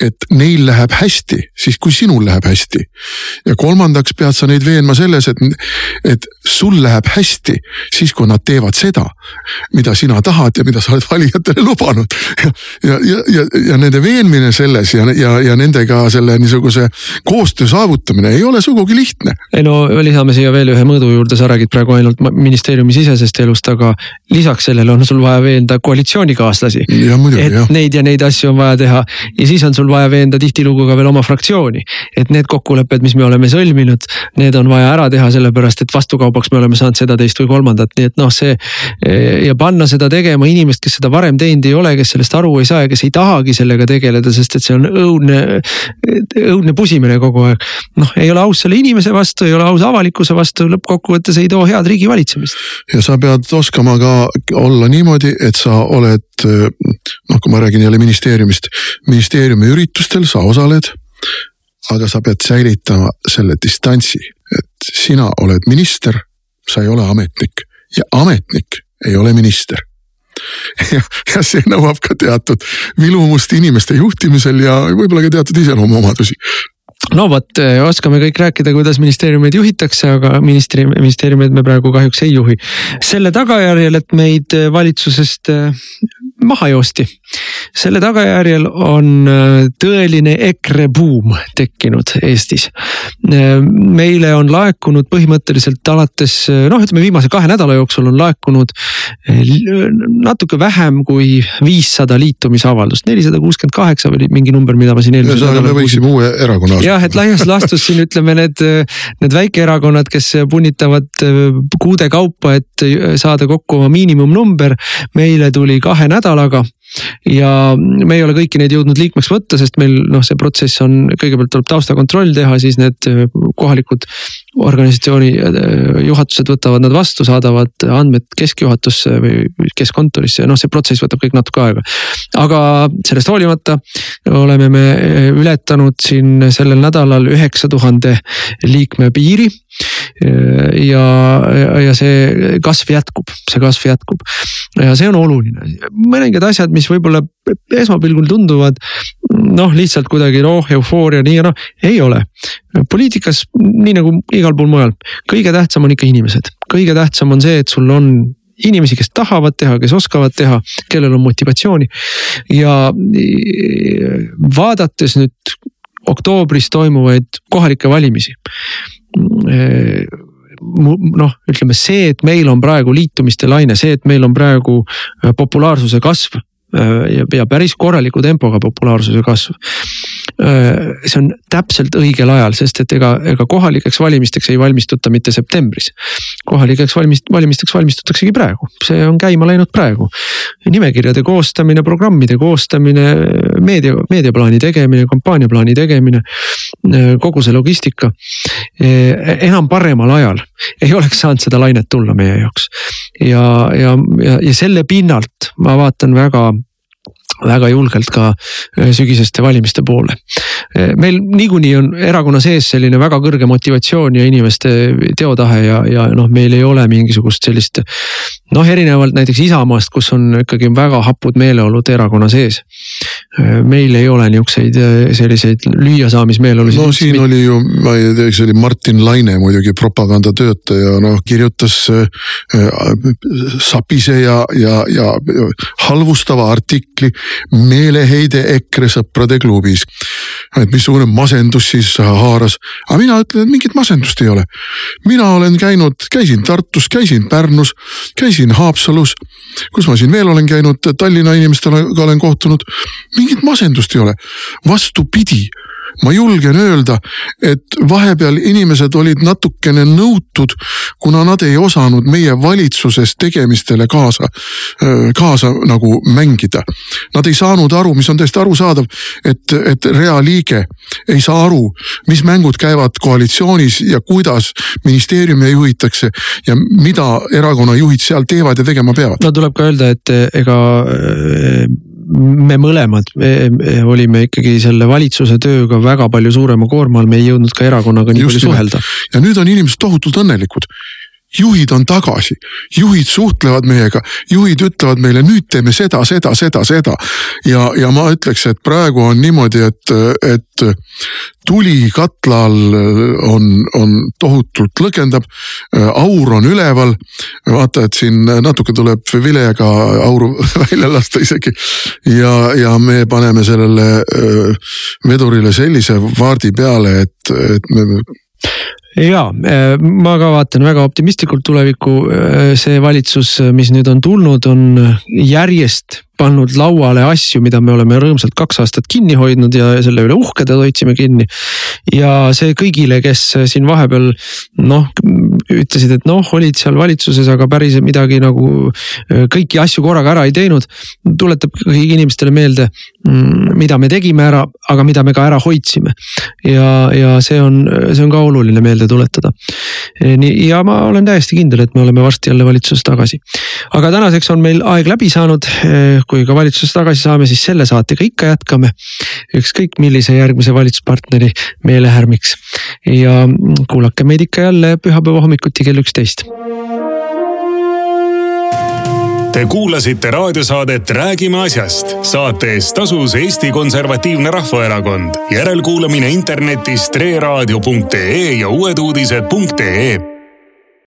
C: et neil läheb hästi, siis kui sinul läheb hästi. ja kolmandaks pead sa neid veenma selles, et, et sul läheb hästi, siis kui nad teevad seda, mida sina tahad ja mida sa oled valijatele lubanud. ja, ja, ja, ja, ja nende veenmine selles ja, ja, ja nendega selle niisuguse koostöö saavutamine ei ole sugugi lihtne.
A: ei no lisame siia veel ühe mõõdu juurde, sa räägid praegu ainult ministeeriumi sisesest elust, aga lisaks sellele on sul vaja veenda koalitsiooni fraktsioonikaaslasi. et
C: jah.
A: neid ja neid asju on vaja teha ja siis on sul vaja veenda tihtilugu ka veel oma fraktsiooni. et need kokkulepped, mis me oleme sõlminud, need on vaja ära teha, sellepärast et vastukaubaks me oleme saanud seda, teist või kolmandat, nii et noh, see. ja panna seda tegema inimest, kes seda varem teinud ei ole, kes sellest aru ei saa ja kes ei tahagi sellega tegeleda, sest et see on õudne, õudne pusimine kogu aeg. noh, ei ole aus selle inimese vastu, ei ole aus avalikkuse vastu, lõppkokkuvõttes ei too head riigivalitsemist.
C: ja sa pead oskama ka olla niimoodi, et sa oled et eh, noh, kui ma räägin jälle ministeeriumist, ministeeriumi üritustel sa osaled. aga sa pead säilitama selle distantsi, et sina oled minister, sa ei ole ametnik ja ametnik ei ole minister ja, ja see nõuab ka teatud vilumust inimeste juhtimisel ja võib-olla ka teatud iseloomuomadusi
A: no vot, eh, oskame kõik rääkida, kuidas ministeeriumeid juhitakse, aga ministri, ministeeriumeid me praegu kahjuks ei juhi. selle tagajärjel, et meid eh, valitsusest eh, maha joosti. selle tagajärjel on tõeline EKRE buum tekkinud Eestis. meile on laekunud põhimõtteliselt alates noh, ütleme viimase kahe nädala jooksul on laekunud natuke vähem kui viissada liitumisavaldust, nelisada kuuskümmend kaheksa või mingi number, mida ma siin eelmisel
C: nädalal. me võiksime uue erakonna
A: jah, et laias laastus siin ütleme need, need väikeerakonnad, kes punnitavad äh, kuude kaupa, et saada kokku oma miinimumnumber. meile tuli kahe nädalaga ja me ei ole kõiki neid jõudnud liikmeks võtta, sest meil noh, see protsess on, kõigepealt tuleb taustakontroll teha, siis need äh, kohalikud organisatsiooni äh, juhatused võtavad nad vastu, saadavad andmed keskjuhatusse või keskkontorisse ja noh, see protsess võtab kõik natuke aega. aga sellest hoolimata oleme me äh, ületanud siin sellel nädalal üheksa tuhande liikme piiri. Ja, ja see kasv jätkub, see kasv jätkub. Ja see on oluline, mõningad asjad, mis võib-olla esmapilgul tunduvad noh, lihtsalt kuidagi noh, eufooria nii ja noh, ei ole. poliitikas nii nagu igal pool mujal, kõige tähtsam on ikka inimesed, kõige tähtsam on see, et sul on inimesi, kes tahavad teha, kes oskavad teha, kellel on motivatsiooni ja vaadates nüüd oktoobris toimuvaid kohalikke valimisi noh, ütleme see, et meil on praegu liitumiste laine, see, et meil on praegu populaarsuse kasv ja, ja päris korraliku tempoga populaarsuse kasv. see on täpselt õigel ajal, sest et ega, ega kohalikeks valimisteks ei valmistuta mitte septembris. kohalikeks valimist-, valimisteks valmistutaksegi praegu, see on käima läinud praegu. nimekirjade koostamine, programmide koostamine, meedia, meediaplaani tegemine, kampaaniaplaani tegemine, kogu see logistika. enam paremal ajal ei oleks saanud seda lainet tulla meie jaoks. ja, ja, ja, ja selle pinnalt ma vaatan väga väga julgelt ka äh, sügiseste valimiste poole. Äh, meil niikuinii on erakonna sees selline väga kõrge motivatsioon ja inimeste teotahe ja, ja noh, meil ei ole mingisugust sellist. noh, erinevalt näiteks Isamaast, kus on ikkagi väga hapud meeleolud erakonna sees. Äh, meil ei ole niukseid selliseid lüüasaamismeeleolusid.
C: no siin oli ju, ma ei tea, see oli Martin Laine muidugi propagandatöötaja, noh kirjutas äh, sapise ja, ja, ja halvustava artikli meeleheide EKRE sõprade klubis. et missugune masendus siis haaras, aga mina ütlen, et mingit masendust ei ole. mina olen käinud, käisin Tartus, käisin Pärnus, käisin Haapsalus. kus ma siin veel olen käinud, Tallinna inimestega olen kohtunud. mingit masendust ei ole, vastupidi ma julgen öelda, et vahepeal inimesed olid natukene nõutud, kuna nad ei osanud meie valitsuses tegemistele kaasa, kaasa nagu mängida. Nad ei saanud aru, mis on täiesti arusaadav, et, et realiige ei saa aru, mis mängud käivad koalitsioonis ja kuidas ministeeriume juhitakse ja mida erakonna juhid seal teevad ja tegema peavad.
A: no tuleb ka öelda, et ega me mõlemad me, me olime ikkagi selle valitsuse tööga väga palju suurema koorma all, me ei jõudnud ka erakonnaga nii Just palju suhelda.
C: ja nüüd on inimesed tohutult õnnelikud juhid on tagasi, juhid suhtlevad meiega, juhid ütlevad meile nüüd teeme seda, seda, seda, seda. ja, ja ma ütleks, et praegu on niimoodi, et, et tuli katla all on, on tohutult lõkendab. aur on üleval, vaata, et siin natuke tuleb vilega auru välja lasta isegi. ja, ja me paneme sellele vedurile sellise vaardi peale, et, et me
A: ja äh, ma ka vaatan väga optimistlikult tulevikku. Äh, see valitsus, mis nüüd on tulnud, on järjest pannud lauale asju, mida me oleme rõõmsalt kaks aastat kinni hoidnud ja selle üle uhked, et hoidsime kinni. ja see kõigile, kes siin vahepeal noh, ütlesid, et noh, olid seal valitsuses, aga päris midagi nagu kõiki asju korraga ära ei teinud. tuletab kõigile inimestele meelde, mm, mida me tegime ära, aga mida me ka ära hoidsime. ja, ja see on, see on ka oluline meelde tuletada. nii, ja ma olen täiesti kindel, et me oleme varsti jälle valitsuses tagasi. Aga tänaseks on meil aeg läbi saanud kui ka valitsusest tagasi saame, siis selle saatega ikka jätkame. ükskõik millise järgmise valitsuspartneri meelehärmiks ja kuulake meid ikka jälle pühapäeva hommikuti kell üksteist.
D: Te kuulasite raadiosaadet Räägime asjast. saate eest tasus Eesti Konservatiivne Rahvaerakond. järelkuulamine internetis treeraadio.ee ja uueduudised.ee